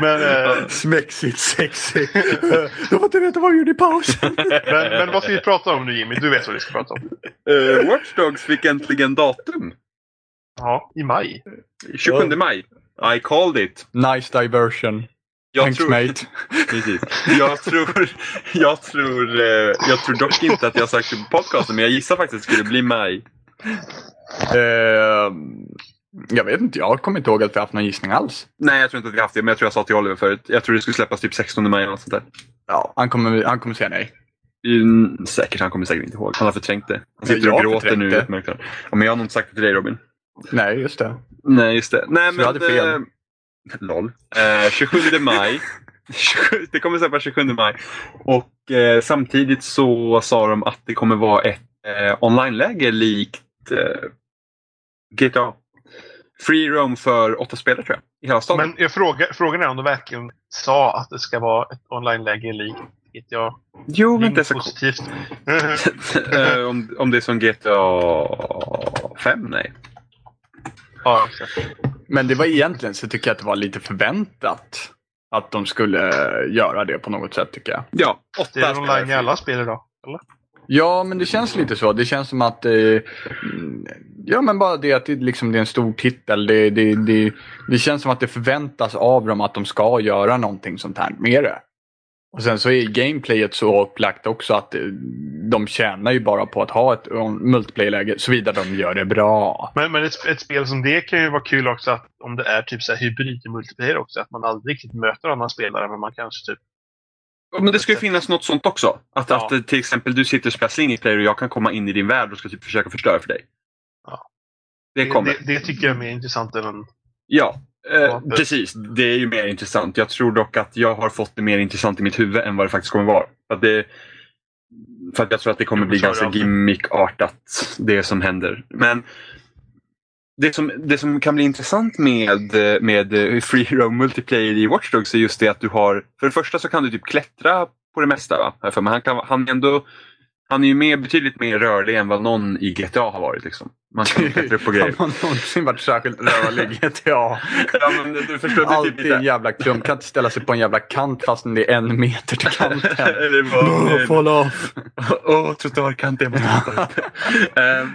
men, eh, Smexigt, sexigt. Jag får inte veta vad jag gjorde i pausen. men, men vad ska vi prata om nu Jimmy? Du vet vad vi ska prata om. Uh, Watch Dogs fick äntligen datum. Ja, i maj. 27 maj. I called it. Nice diversion. Jag Thanks tror, mate. Precis. Jag tror, jag, tror, eh, jag tror dock inte att jag sagt det på podcasten, men jag gissar faktiskt att det skulle bli maj. Eh, jag vet inte, jag kommer inte ihåg att vi haft någon gissning alls. Nej, jag tror inte att vi haft det, men jag tror jag sa till Oliver förut. Jag tror det skulle släppas typ 16 maj eller något sånt där. Ja, han kommer, han kommer säga nej. Mm, säkert, han kommer säkert inte ihåg. Han har förträngt det. Han sitter Jag och gråter nu. i mörkret. Ja, men jag har nog inte sagt det till dig Robin. Nej, just det. Nej, just det. Nej, Så men... du hade fel. Eh, LOL. Eh, 27 maj. 27 det kommer släppas 27 maj. Och eh, samtidigt så sa de att det kommer vara ett eh, online-läge likt eh, GTA. Free roam för åtta spelare tror jag. I hela staden. Men jag frågar, frågan är om de verkligen sa att det ska vara ett online-läge likt GTA. jo, men inte så positivt. eh, om, om det är som GTA 5? Nej. ja, exakt. Men det var egentligen så tycker jag att det var lite förväntat. Att de skulle göra det på något sätt tycker jag. Ja, åtta Det är online i alla spel idag. Eller? Ja, men det känns lite så. Det känns som att... Eh, ja, men bara det att det, liksom, det är en stor titel. Det, det, det, det känns som att det förväntas av dem att de ska göra någonting sånt här med det. Och sen så är gameplayet så upplagt också att eh, de tjänar ju bara på att ha ett eh, multiplayer-läge såvida de gör det bra. Men, men ett, ett spel som det kan ju vara kul också att om det är typ så här hybrid multiplayer också. Att man aldrig riktigt möter andra spelare men man kanske typ... Men det ska ju finnas något sånt också. Att, Ja. att till exempel du sitter och spelar single player och jag kan komma in i din värld och ska typ försöka förstöra för dig. Ja. Det kommer. Det, det tycker jag är mer intressant än. Ja, eh, precis. Det är ju mer intressant. Jag tror dock att jag har fått det mer intressant i mitt huvud än vad det faktiskt kommer vara. För att, det, för att jag tror att det kommer bli ganska gimmickartat, det som händer. Men det som, det som kan bli intressant med, med Free Roam Multiplayer i Watch Dogs är just det att du har, för det första så kan du typ klättra på det mesta. Va? För han, kan, han, ändå, han är ju mer, betydligt mer rörlig än vad någon i GTA har varit. Liksom. Man kan klättra upp på grejer. Har man någonsin varit särskilt rörlig i GTA? Ja, men du förstår, typ Alltid lite- en jävla klump. Kan inte ställa sig på en jävla kant fast det är en meter till kanten. Eller vad- Fall off. Åh, trottoarkant, jag måste hitta upp. Ehm,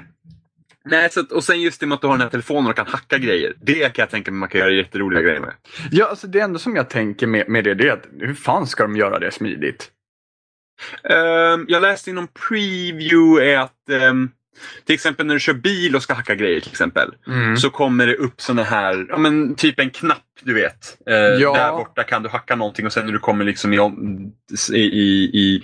Nej, så att, och sen just det med att du har den här telefonen och kan hacka grejer. Det kan jag tänka mig man kan göra jätteroliga grejer med. Ja, alltså det enda som jag tänker med, med det, det är att hur fan ska de göra det smidigt? Ehm, jag läste i någon preview är att ehm, till exempel när du kör bil och ska hacka grejer till exempel. Så kommer det upp såna här, ja men typ en knapp du vet. Eh, Ja. Där borta kan du hacka någonting och sen när du kommer liksom i, i, i,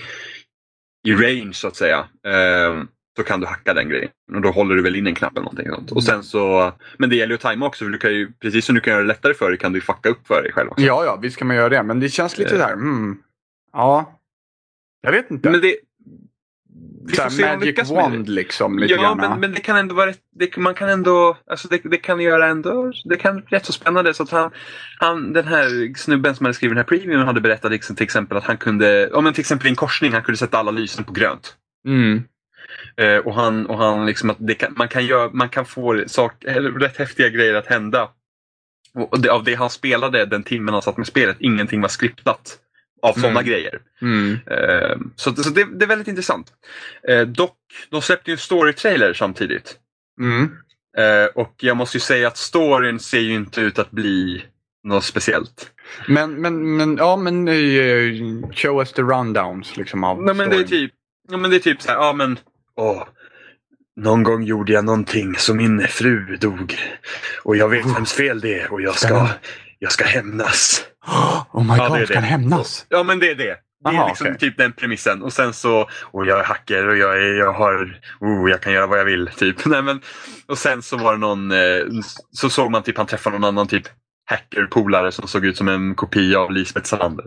i, range så att säga. ehm, så kan du hacka den grejen. Och då håller du väl in en knapp eller någonting sånt. Och sen så, men det gäller ju att tajma också. För du kan ju, precis som du kan göra det lättare för dig kan du ju fucka upp för dig själv också. Ja, ja, visst kan man göra det. Men det känns lite Eh. där, mm, ja. Jag vet inte. Men det, vi Så får här se om de magic wand liksom, lite Ja, men, men det kan ändå vara det, man kan ändå, alltså det, det kan göra ändå, det kan bli rätt så spännande. Så att han, han, den här snubben som hade skrivit den här previewen hade berättat liksom, till exempel att han kunde, ja men till exempel i en korsning, han kunde sätta alla lysen på grönt. Mm. Eh, och han, och han liksom att kan, man, kan göra, man kan få sak, rätt häftiga grejer att hända. Och det, av det han spelade den timmen han satt med spelet, ingenting var skriptat av sådana Mm. grejer. Mm. Eh, så så det, det är väldigt intressant. Eh, dock, de släppte ju en story-trailer samtidigt. Mm. Eh, och jag måste ju säga att storyn ser ju inte ut att bli något speciellt. Men, men, men, ja men uh, show us the rundowns liksom av Nej, men det är storyn. typ, ja, men det är typ så här, ja men, åh. Någon gång gjorde jag någonting så min fru dog. Och jag vet vems fel det är och jag ska, jag ska hämnas. Oh my Ja, god, det är ska han hämnas? Ja men det är det. Det är Aha, liksom okej. typ den premissen. Och sen så, och jag är hacker och jag, är, jag har, oh, jag kan göra vad jag vill. Typ. Nej, men, och sen så var det någon, eh, så såg man typ han träffade någon annan typ hackerpolare som såg ut som en kopia av Lisbeth Salander.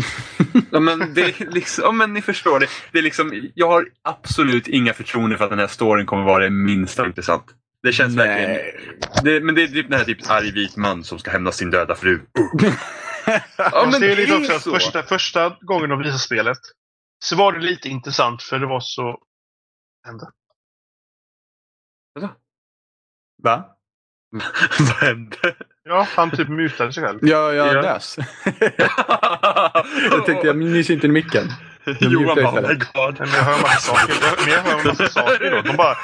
ja, men det liksom, ja, men ni förstår det. det är liksom, jag har absolut inga förtroende för att den här storyn kommer vara det minsta intressant. Det känns verkligen... Det, men det är typ den här typ arg vit man som ska hämna sin döda fru. ja, men det är lite är också att så. första, första gången de visade spelet så var det lite intressant för det var så... Hände. Va? Vad hände? Ja, han typ mutade sig själv. Ja, jag Ja. dös. jag tänkte jag nyser inte i micken. Johan mutar bara, oh my god. Men jag hör massa saker. Jag, men jag hör massa saker då. De bara...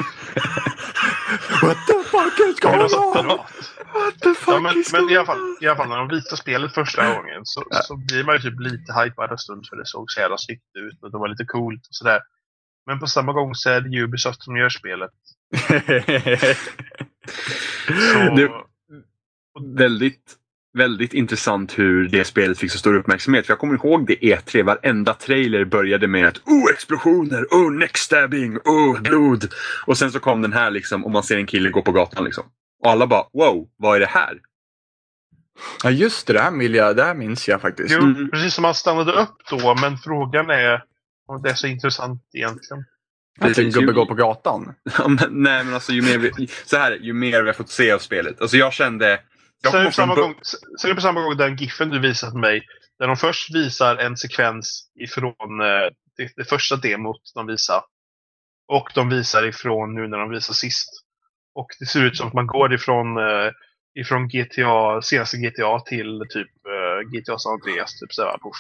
What the fuck is going on? What the fuck Ja, men, is men i going alla, fall, i alla fall när de visade spelet första gången så, så blir man ju typ lite hypad en stund för det såg så jävla snyggt ut och det var lite coolt och sådär. Men på samma gång så är det Ubisoft som gör spelet. Så, Det- väldigt, väldigt intressant hur det spelet fick så stor uppmärksamhet. För jag kommer ihåg det E3. Varenda trailer började med att oh explosioner, oh neckstabbing, oh blod. Och sen så kom den här liksom och man ser en kille gå på gatan liksom. Och alla bara wow, vad är det här? Ja just det, det här, jag, det här minns jag faktiskt. Jo, Mm. precis som man stannade upp då, men frågan är om det är så intressant egentligen. Att en gubbe ju- går på gatan. Ja, men, nej men alltså ju mer, vi, så här, ju mer vi har fått se av spelet. Alltså jag kände... Jag Sen är, det på samma gång, sen är det på samma gång den giffen du visat mig. Där de först visar en sekvens ifrån eh, det, det första demot de visar. Och de visar ifrån nu när de visar sist. Och det ser ut som att man går ifrån, eh, ifrån GTA, senaste GTA till typ eh, GTA San Andreas. Typ såhär, puff.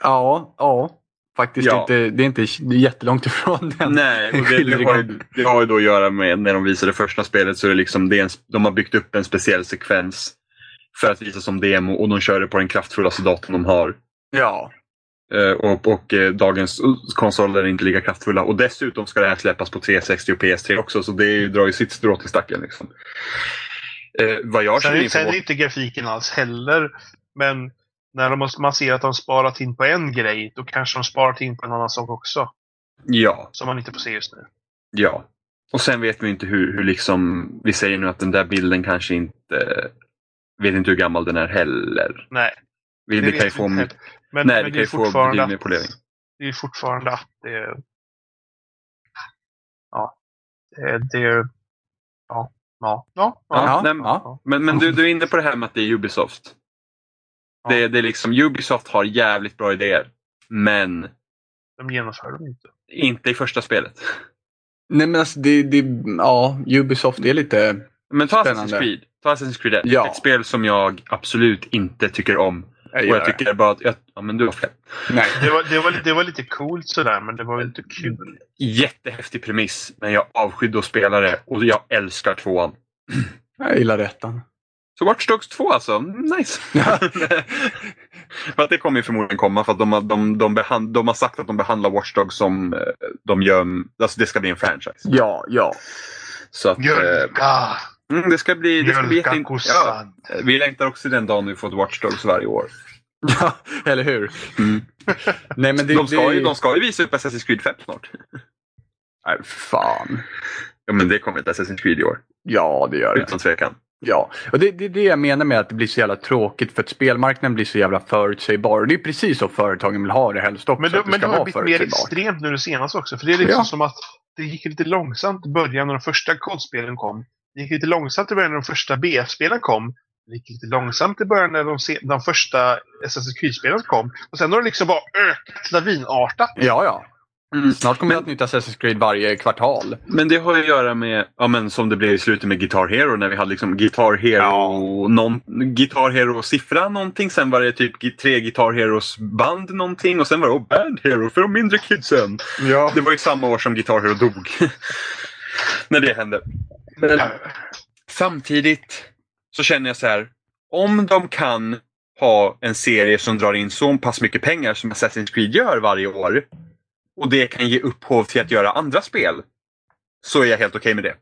Ja, ja. Faktiskt Ja. inte, det är inte det är jättelångt ifrån den. Nej, och det, det, har, ju- det har ju då att göra med när de visade första spelet så är det liksom, det är en, de har byggt upp en speciell sekvens för att visa som demo och de kör det på den kraftfullaste datorn de har. Ja. Eh, och och eh, dagens konsoler är inte lika kraftfulla. Och dessutom ska det här släppas på 360 och PS3 också så det är ju- drar ju sitt strå till stacken. Liksom. Eh, vad jag Sen, känner är- sen är inte grafiken alls heller. Men när de, man ser att de sparat in på en grej, då kanske de sparat in på en annan sak också. Ja, Som man inte får se just nu. ja. Och sen vet vi inte hur, hur liksom... Vi säger nu att den där bilden kanske inte... Vet inte hur gammal den är heller. Nej, Vi, det, det kan ju få... Men, nej, men det det, kan är ju få fortfarande betydligt polering. det är fortfarande att det... Ja. Det, det ja. Ja. Ja. Ja, ja. nej, men- ja. Men, men du, du är inne på det här med att det är Ubisoft. Ja. Det, det är liksom, Ubisoft har jävligt bra idéer. Men De genomför dem inte. inte i första spelet. Nej men alltså det, det, ja, Ubisoft är lite... Men ta Spännande. Assassin's Creed. Ta Assassin's Creed 1. Ja. Ett spel som jag absolut inte tycker om. Och jag tycker bara att, jag, ja men du har fel. Nej. Det var, det, var, lite- det var lite coolt sådär, men det var inte kul. Jättehäftig premiss, men jag avskydde att spela det och jag älskar tvåan. Jag gillar ettan. Så Watch Dogs 2 alltså, nice. för att det kommer ju förmodligen komma för att de har, de, de, behand, de har sagt att de behandlar Watch Dogs som eh, de gör, alltså det ska bli en franchise. Ja, ja. Så att, eh, Mjölka! mm, det ska bli, det ska bli ja! Vi längtar också den dagen vi får ett Watch Dogs varje år. Ja, eller hur? Mm. Nej men det... de, ska ju, det... de ska ju visa upp Assassin's Creed 5 snart. Nej, fan. Ja men det kommer ett Assassin's Creed i år. Ja, det gör det. Utan tvekan. Ja, och det är det, är det jag menar med att det blir så jävla tråkigt för att spelmarknaden blir så jävla förutsägbar. Och det är precis så företagen vill ha det helst också. Men det, men det har blivit mer extremt nu det senaste också. För det är liksom Ja. som att det gick lite långsamt i början när de första kodspelen kom. Det gick lite långsamt i början när de första BF-spelen kom. Det gick lite långsamt i början när de, se, de första Assassin's Creed-spelen kom. Och sen har det liksom bara ökat lavinartat. Ja, ja. Mm. Snart kommer det ett nytt Assassin's Creed varje kvartal. Men det har ju att göra med, ja men som det blev i slutet med Guitar Hero när vi hade liksom Guitar Hero, någon, Guitar Hero siffra någonting. Sen var det typ tre Guitar Heroes band någonting och sen var det oh, Band Hero för de mindre kidsen. Ja. Det var ju samma år som Guitar Hero dog. när det hände. Men samtidigt så känner jag så här. Om de kan ha en serie som drar in så pass mycket pengar som Assassin's Creed gör varje år och det kan ge upphov till att göra andra spel så är jag helt okej med det.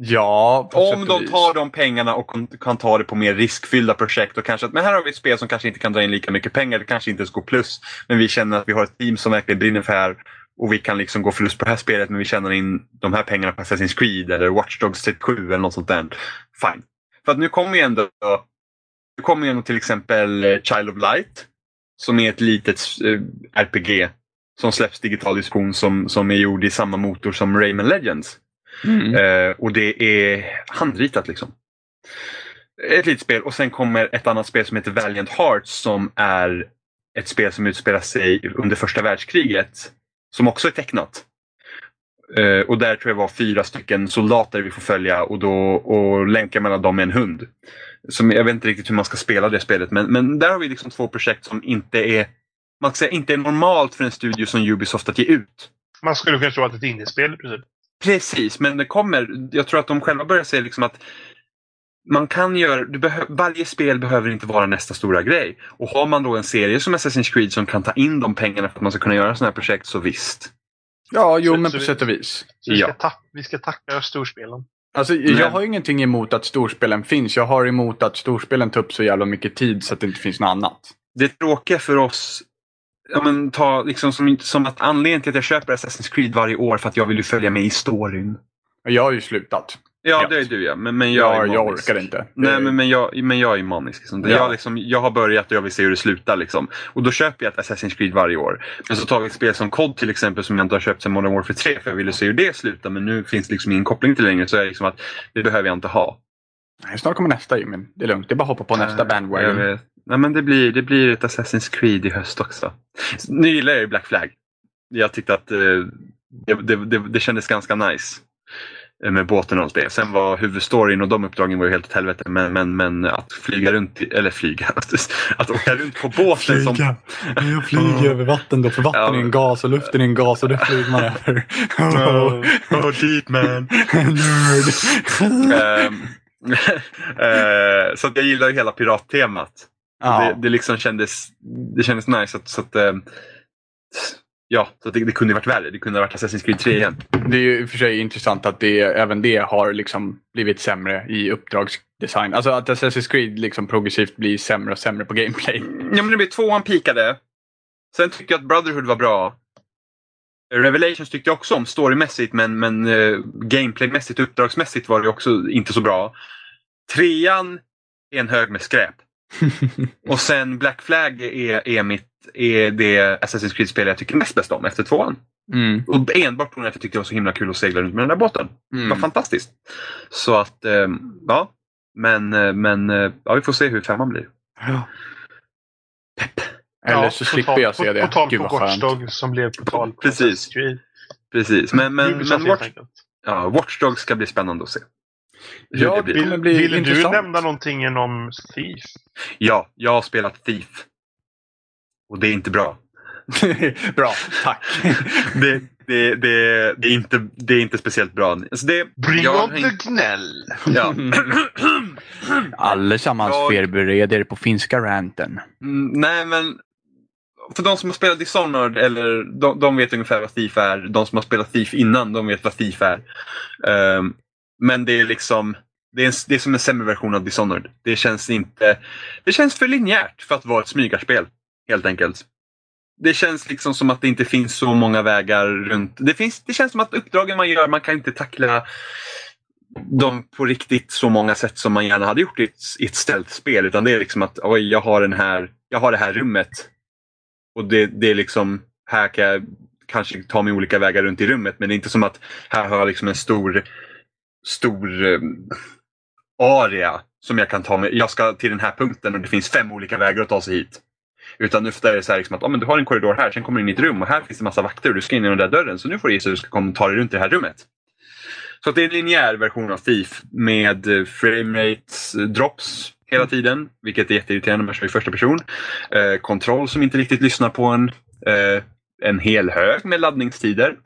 Ja, Om de vis. tar de pengarna och kan- ta det på mer riskfyllda projekt och kanske att men här har vi ett spel som kanske inte kan dra in lika mycket pengar, det kanske inte ens går plus. Men vi känner att vi har ett team som verkligen brinner för det här och vi kan liksom gå förlust på det här spelet men vi tjänar in de här pengarna på Assassin's Creed eller Watch Dogs 37 eller något sånt där. Fine. För att nu kommer ju ändå kommer ju till exempel eh, Child of Light. Som är ett litet eh, RPG. Som släpps digital distribution som, som är gjord i samma motor som Rayman Legends. Mm. Eh, och det är handritat liksom. Ett litet spel och sen kommer ett annat spel som heter Valiant Hearts som är ett spel som utspelar sig under första världskriget. Som också är tecknat. Eh, och där tror jag var fyra stycken soldater vi får följa och, då, och länka mellan dem med en hund. Som, jag vet inte riktigt hur man ska spela det spelet men, men där har vi liksom två projekt som inte är man ska säga, inte är normalt för en studio som Ubisoft att ge ut. Man skulle kunna tro att det är ett indiespel i princip. Precis, men det kommer. Jag tror att de själva börjar säga liksom att man kan göra, du behö, varje spel behöver inte vara nästa stora grej. Och har man då en serie som Assassin's Creed som kan ta in de pengarna för att man ska kunna göra sådana här projekt så visst. Ja, jo Så- men så på vi- sätt och vis. Vi, ska Ja. tack, vi ska tacka storspelen. Alltså, jag har ju ingenting emot att storspelen finns. Jag har emot att storspelen tar upp så jävla mycket tid så att det inte finns något annat. Det tråkiga för oss Ja, men ta liksom som, som att anledningen till att jag köper Assassin's Creed varje år för att jag vill ju följa med i storyn. Jag har ju slutat. Ja, det är du ja. Men, men jag, Jag, jag orkar inte. Nej, men, men, jag, men jag är manisk. Liksom. Ja. Jag, liksom, jag har börjat och jag vill se hur det slutar. Liksom. Och då köper jag ett Assassin's Creed varje år. Men så tar vi ett spel som COD till exempel som jag inte har köpt sedan Modern Warfare 3 för jag ville se hur det slutar. Men nu finns det liksom ingen koppling till det längre så är det liksom att det behöver jag inte ha. Nej, Snart kommer nästa ju, men det är lugnt. Det är bara att hoppa på nästa Jag bandwagon. Nej, men det blir, det blir ett Assassin's Creed i höst också. Nu gillar jag ju Black Flag. Jag tyckte att eh, det, det, det, kändes ganska nice. eh, Med båten och allt det. Sen var huvudstoryn och de uppdragen var ju helt åt helvete. Men, men, men att flyga runt, i- eller flyga, att åka runt på båten som... Men jag flyger över vatten då, för vatten Ja. är en gas och luften är en gas och det flyger man över. oh, deep man. Nerd. Eh, så jag gillar ju hela pirattemat. Ja. Det, det liksom kändes, det kändes nice. Att, så att, eh, ja, så det, det kunde varit värre. Det kunde ha varit Assassin's Creed 3 igen. Det är ju i och för sig intressant att det, även det har liksom blivit sämre i uppdragsdesign. Alltså att Assassin's Creed liksom progressivt blir sämre och sämre på gameplay. Ja, men det blev tvåan pikade. Sen tycker jag att Brotherhood var bra. Revelations tyckte jag också om storymässigt men, men uh, gameplaymässigt uppdragsmässigt var det också inte så bra. Trean är en hög med skräp. Och sen Black Flag är, är, mitt, är det Assassin's Creed-spel jag tycker mest bäst om efter tvåan. Mm. Och enbart på grund av att jag tyckte det var så himla kul att segla runt med den där båten. Det var Mm. fantastiskt. Så att, eh, ja. Men, eh, men eh, ja, vi får se hur femman blir. Eller Ja, så slipper tal- jag se det. På tal Gud på. Watchdog som blev på tal på Precis. Precis. Men, men, men Watch, ja, Watch Dogs ska bli spännande att se. Ja, det kommer Vill, bli ville du intressant. nämna någonting om Thief? Ja, jag har spelat Thief. Och det är inte bra. Bra, tack. Det, det, det, det, är, inte, det är inte speciellt bra. Alltså det, Bring jag on the gnäll! ja. Allesammans Jag- förbered er på finska ranten. Mm, Nej, men för de som har spelat Dishonored, eller de, de vet ungefär vad Thief är. De som har spelat Thief innan, de vet vad Thief är. Ehm, men det är liksom det är, en, det är som en sämre version av Dishonored. Det känns inte... Det känns för linjärt för att vara ett smygarspel. Helt enkelt. Det känns liksom som att det inte finns så många vägar runt. Det, finns, det känns som att uppdragen man gör, man kan inte tackla dem på riktigt så många sätt som man gärna hade gjort i ett, i ett ställt spel. Utan det är liksom att oj, jag har, den här, jag har det här rummet. Och det, det är liksom, här kan jag kanske ta mig olika vägar runt i rummet. Men det är inte som att här har jag liksom en stor, stor eh, area som jag kan ta mig. Jag ska till den här punkten och det finns fem olika vägar att ta sig hit. Utan ofta är det så här liksom att ah, men du har en korridor här, sen kommer du in i ett rum och här finns det massa vakter och du ska in genom den där dörren. Så nu får du gissa hur du ska komma och ta dig runt i det här rummet. Så det är en linjär version av Thief med eh, framerates eh, drops hela tiden. Vilket är jätteirriterande när man kör i första person. Eh, kontroll som inte riktigt lyssnar på en. Eh, en hel hög med laddningstider.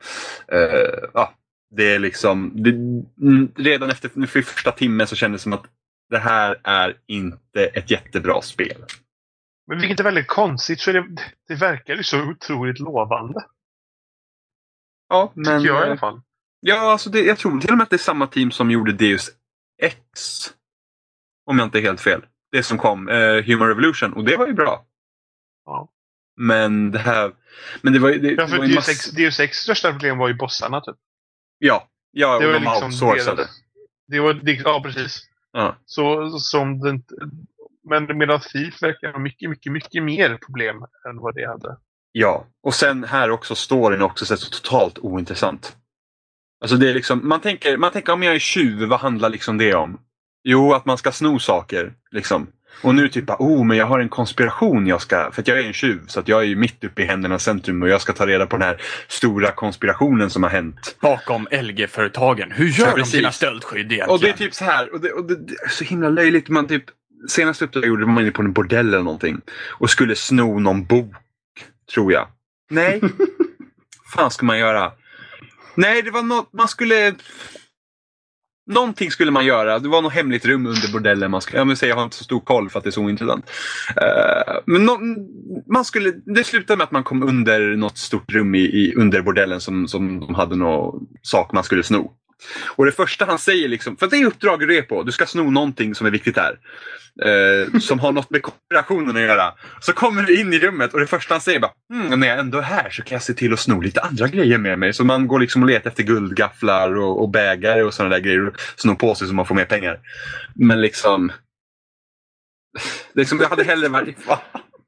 Eh, ja, det är liksom, det, mm, redan efter för första timmen så kändes det som att det här är inte ett jättebra spel. Men vilket är väldigt konstigt för det, det verkar ju så otroligt lovande. Ja, men, Tycker jag i alla fall. Ja, alltså det, jag tror till och med att det är samma team som gjorde Deus X. Om jag inte är helt fel. Det som kom, eh, Human Revolution, och det var ju bra. Ja. Men det här... Men det var ju... Det, Ja, det för var ju Deus Ex, Deus Ex största problem var ju bossarna typ. Ja, ja Det och var de liksom outsourcade. Det var, det, ja, precis. Ja. Så som den, men medan Thief verkar ha mycket, mycket, mycket mer problem än vad det hade. Ja, och sen här också storyn också så totalt ointressant. Alltså det är liksom, man tänker, man tänker om jag är tjuv, vad handlar liksom det om? Jo, att man ska sno saker. Liksom. Och nu typ oh men jag har en konspiration jag ska, för att jag är en tjuv så att jag är ju mitt uppe i händernas centrum och jag ska ta reda på den här stora konspirationen som har hänt. Bakom LG-företagen. Hur gör Ja, de sina stöldskydd egentligen? Och det är typ så här, och det, och det, det är så himla löjligt. Man typ, senaste uppdraget jag gjorde var man inne på en bordell eller någonting och skulle sno någon bok, tror jag. Nej, fan ska man göra? Nej, det var något, man skulle... Någonting skulle man göra. Det var något hemligt rum under bordellen. Man skulle, jag vill säga, jag har inte så stor koll för att det är så ointressant. Uh, men no, man skulle, det slutade med att man kom under något stort rum i, i, under bordellen som, som de hade någon sak man skulle sno. Och det första han säger, liksom, för det är uppdraget du är på, du ska sno någonting som är viktigt här. Eh, som har något med kooperationen att göra. Så kommer du in i rummet och det första han säger bara mm, när jag ändå är här så kan jag se till att sno lite andra grejer med mig. Så man går liksom och letar efter guldgafflar och, och bägare och sådana där grejer och snor på sig så man får mer pengar. Men liksom... liksom jag hade hellre varit...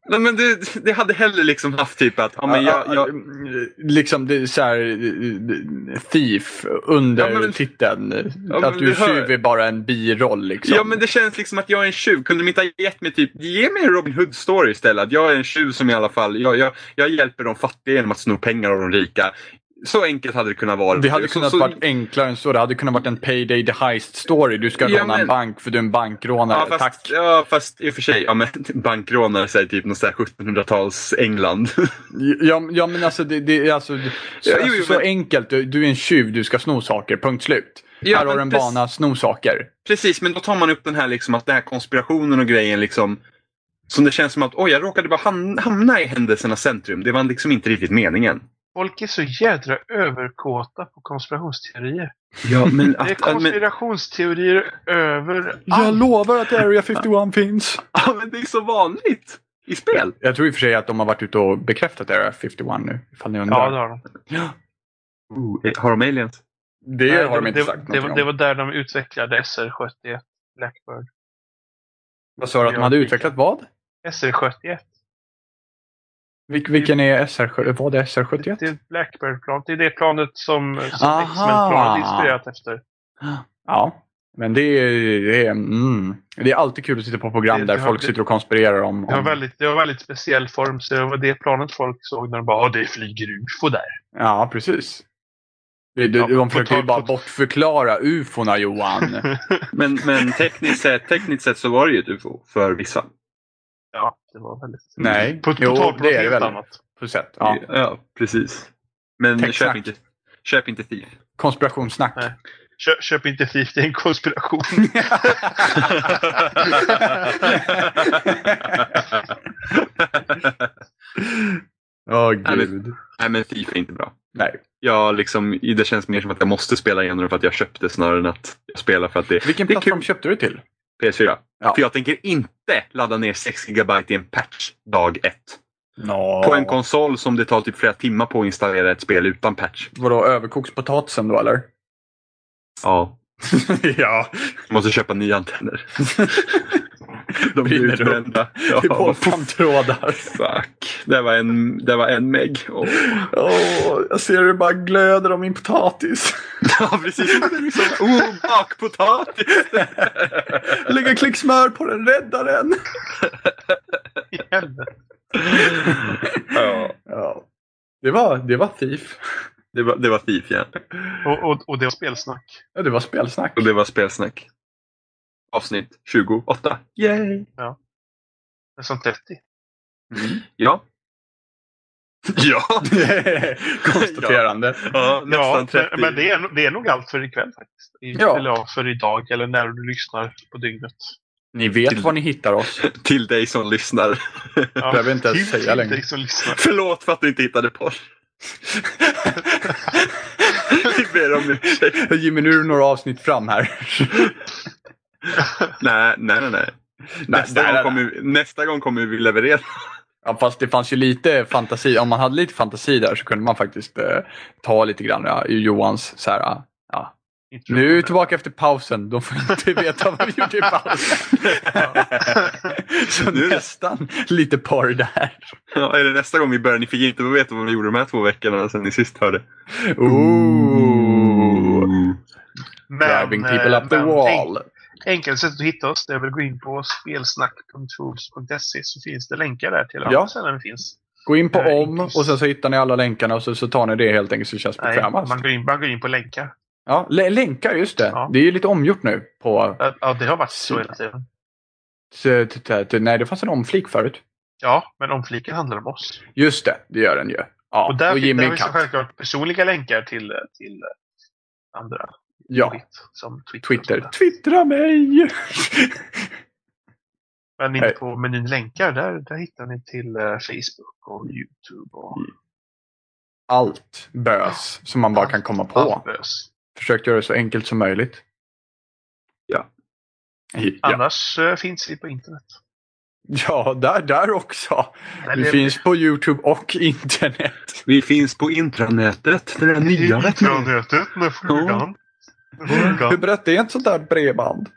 Nej, men det, det hade hellre liksom haft typ att ja, men jag, jag, Liksom det är så här, eh, Thief under Ja, men- titeln. Ja, men att du är tjuv är bara en biroll liksom. Ja men det känns liksom att jag är en tjuv. Kunde de inte ha gett mig typ, ge mig en Robin Hood story istället. Att jag är en tjuv som i alla fall, jag, jag, jag hjälper de fattiga genom att sno pengar av de rika. Så enkelt hade det kunnat vara. Det hade så, kunnat så, varit enklare än så. Det hade kunnat varit en Payday the Heist story. Du ska Ja, råna en men- bank för du är en bankrånare. Ja fast, Tack. ja fast i och för sig, ja, men bankrånare säger typ något sånt här 1700-tals England. Ja, ja men alltså det, det är alltså, så, Ja, alltså, jo, så men- enkelt. Du, du är en tjuv, du ska sno saker. Punkt slut. Ja, Här har du en precis- bana, sno saker. Precis, men då tar man upp den här liksom att den här konspirationen och grejen liksom. Som det känns som att oj, jag råkade bara ham- hamna i händelsernas centrum. Det var liksom inte riktigt meningen. Folk är så jädra överkåta på konspirationsteorier. Ja, men Det är att, men, konspirationsteorier över Jag lovar att Area 51 finns. ja, men det är så vanligt i spel. Jag tror i och för sig att de har varit ute och bekräftat Area 51 nu. Ifall ni undrar. Ja, det har de. Oh, eh, har de aliens? det Nej, har de inte det, sagt det, var, det var där de utvecklade SR-71 Blackbird. Vad sa du att de Ja, hade utvecklat vad? SR-71. Vil, vilken är SR? Vad är SR71? Det är ett Blackbird-plan. Det är det planet som, som. X-Men-planet är inspirerat efter. Ja. Men det är, det, är, mm, det är alltid kul att sitta på program Det- där det har- folk det- sitter och konspirerar om... Det var, om väldigt, det var väldigt speciell form, så det var det planet folk såg när de bara "Ja, det flyger UFO där. ja, precis. Det, det, Ja, de försöker ju bara bortförklara ufona Johan. Men, men tekniskt, sett, tekniskt sett så var det ju ett UFO för vissa. Ja, det var väldigt... Nej, På, på jo, tal på det är det väl. annat. På sätt. Ja. ja precis. Men köp inte, köp inte Thief. Konspirationssnack. Nej. Köp, köp inte Thief, det är en konspiration. Åh Nej, gud. Nej men Thief är inte bra. Nej. Jag liksom, det känns mer som att jag måste spela igenom det för att jag köpte snarare än att jag spelar för att det Vilken det är plattform köpte du till? PS4. Ja. För jag tänker inte ladda ner 6 GB i en patch dag ett. Nå. På en konsol som det tar typ flera timmar på att installera ett spel utan patch. Vadå, överkokspotatisen då eller? Ja. ja. Jag måste köpa nya antenner. De blir utbrända. Ja, Det är bollframtrådar. fuck. Det var en, det var en meg. Åh. Åh, jag ser hur det bara glöder om min potatis. Ja, precis. Är liksom, oh, bakpotatis! Lägg en klick smör på den, rädda den. Ja. Det var, det var Thief. det var, det var Thief, ja. Och, och, och det var spelsnack. Ja, det var spelsnack. Och det var spelsnack. Avsnitt 28. Yay! Nästan 30. Ja. Ja. Konstaterande. ja nästan Ja, 30. men, men det, är, nog- det är nog allt för ikväll faktiskt. I, Ja. Eller ja, för idag eller när du lyssnar på dygnet. Ni vet var ni hittar oss. Till dig som lyssnar. Ja, Behöver inte ens till- säga till längre. dig som lyssnar. Förlåt för att du inte hittade porr. Vi ber om ursäkt. Jimmy, nu är det några avsnitt fram här. Nej, nej, nej. nej. Nästa, nej, gång kommer, vi- nästa gång kommer vi leverera. Ja, fast det fanns ju lite fantasi. Om man hade lite fantasi där så kunde man faktiskt eh, ta lite grann ja, ur Johans så här, ja. Nu är vi tillbaka efter pausen. De får inte veta vad vi gjorde i pausen. Så Nu är det- nästan lite porr där. Ja, är det nästa gång vi börjar? Ni fick inte veta vad vi gjorde de här två veckorna sedan ni sist hörde. Ooh. Men, Driving people up the men wall. enk- Enkelt sätt att hitta oss det är väl att gå in på spelsnack.fools.se så finns det länkar där till alla Ja. ställen finns. Gå in på Nej, om inte- och sen så hittar ni alla länkarna och så, så tar ni det helt enkelt så det känns bekvämast. man, går in, man går in på länkar. Ja, lä- länkar, just det. Ja. Det är ju lite omgjort nu. på Ja, det har varit så hela tiden. Nej, det fanns en omflik förut. Ja, men omfliken handlar om oss. Just det, det gör den ju. Ja, och där, och där finns det självklart personliga länkar till, till andra. Ja, som Twitter. Twitter. Twittra mig! Men inte Nej. på menyn länkar, där, där hittar ni till eh, Facebook och YouTube. Och Allt bös som man bara kan komma på. Försökt göra det så enkelt som möjligt. Ja. Ja, Annars eh, finns vi på internet. ja där, där också. Men Vi det- finns på Youtube och internet. Vi finns på intranätet. Det där nya. Intranätet med frugan. Hur brett är ett sånt där bredband?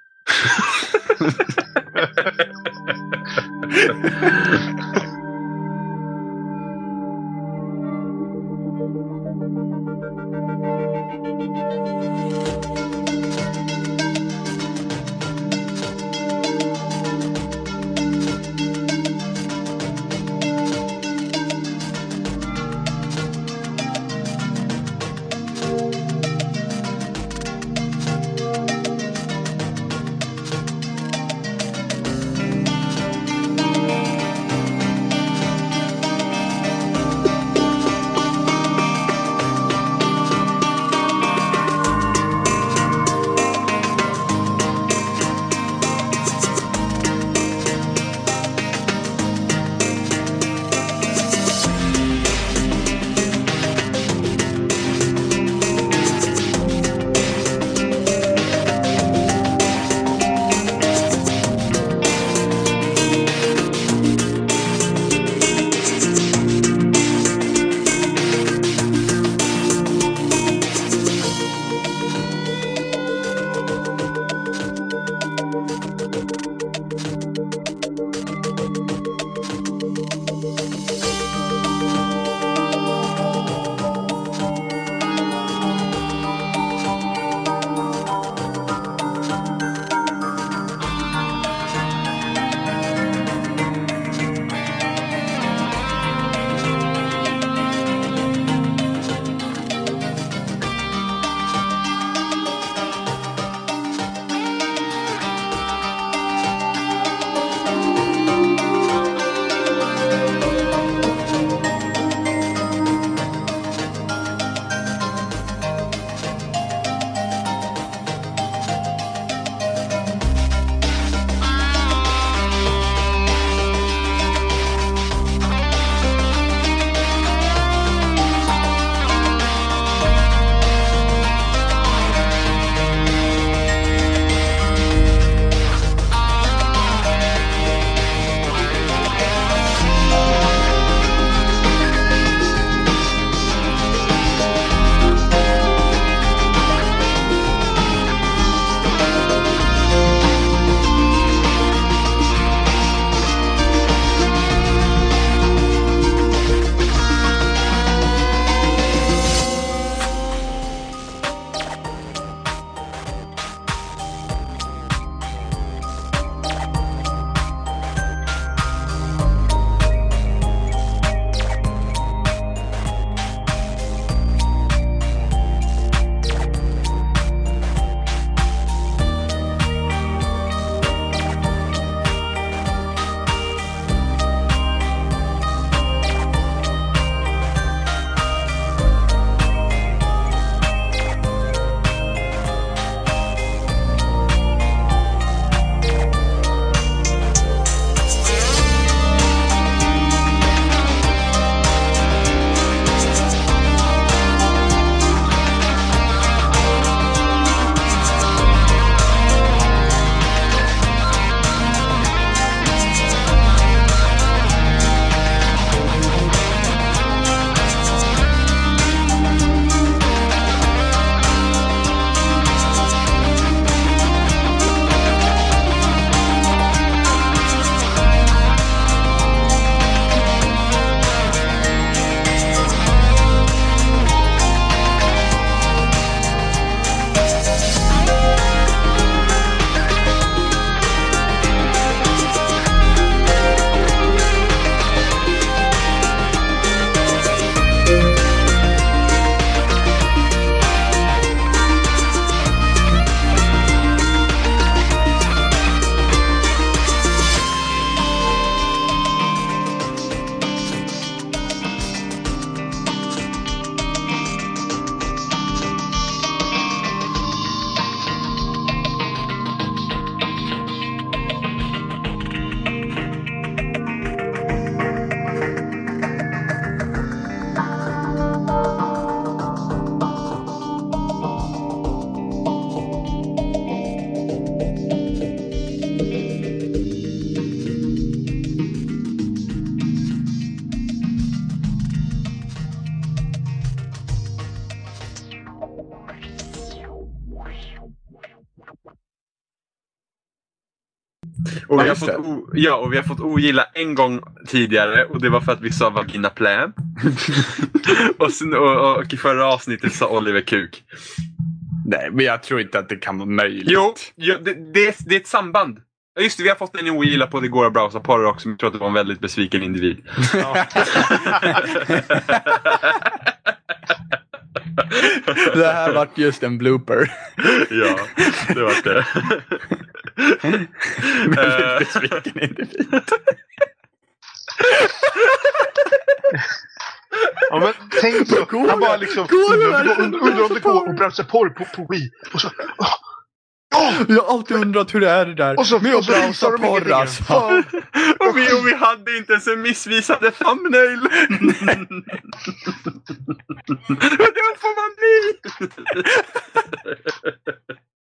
ja, och vi har fått ogilla en gång tidigare och det var för att vi sa vagina plä. och, sen, och, och i förra avsnittet sa Oliver kuk. Nej, men jag tror inte att det kan vara möjligt. Jo, jo det, det, är, det är ett samband. Ja, just det, vi har fått en ogilla på Det går att browsa porr också, men jag tror att det var en väldigt besviken individ. Ja. Det här vart just en blooper. ja, det var det. Väldigt besviken individ. Ja, men tänk så. Går Han bara liksom undrar om det går- om det går porr? på, på Wii. Och så, åh, åh, Jag har alltid undrat hur det är det där och så, med och att så browsa porr alltså. Och, vi, och vi hade inte ens en missvisande thumbnail. det får man bli!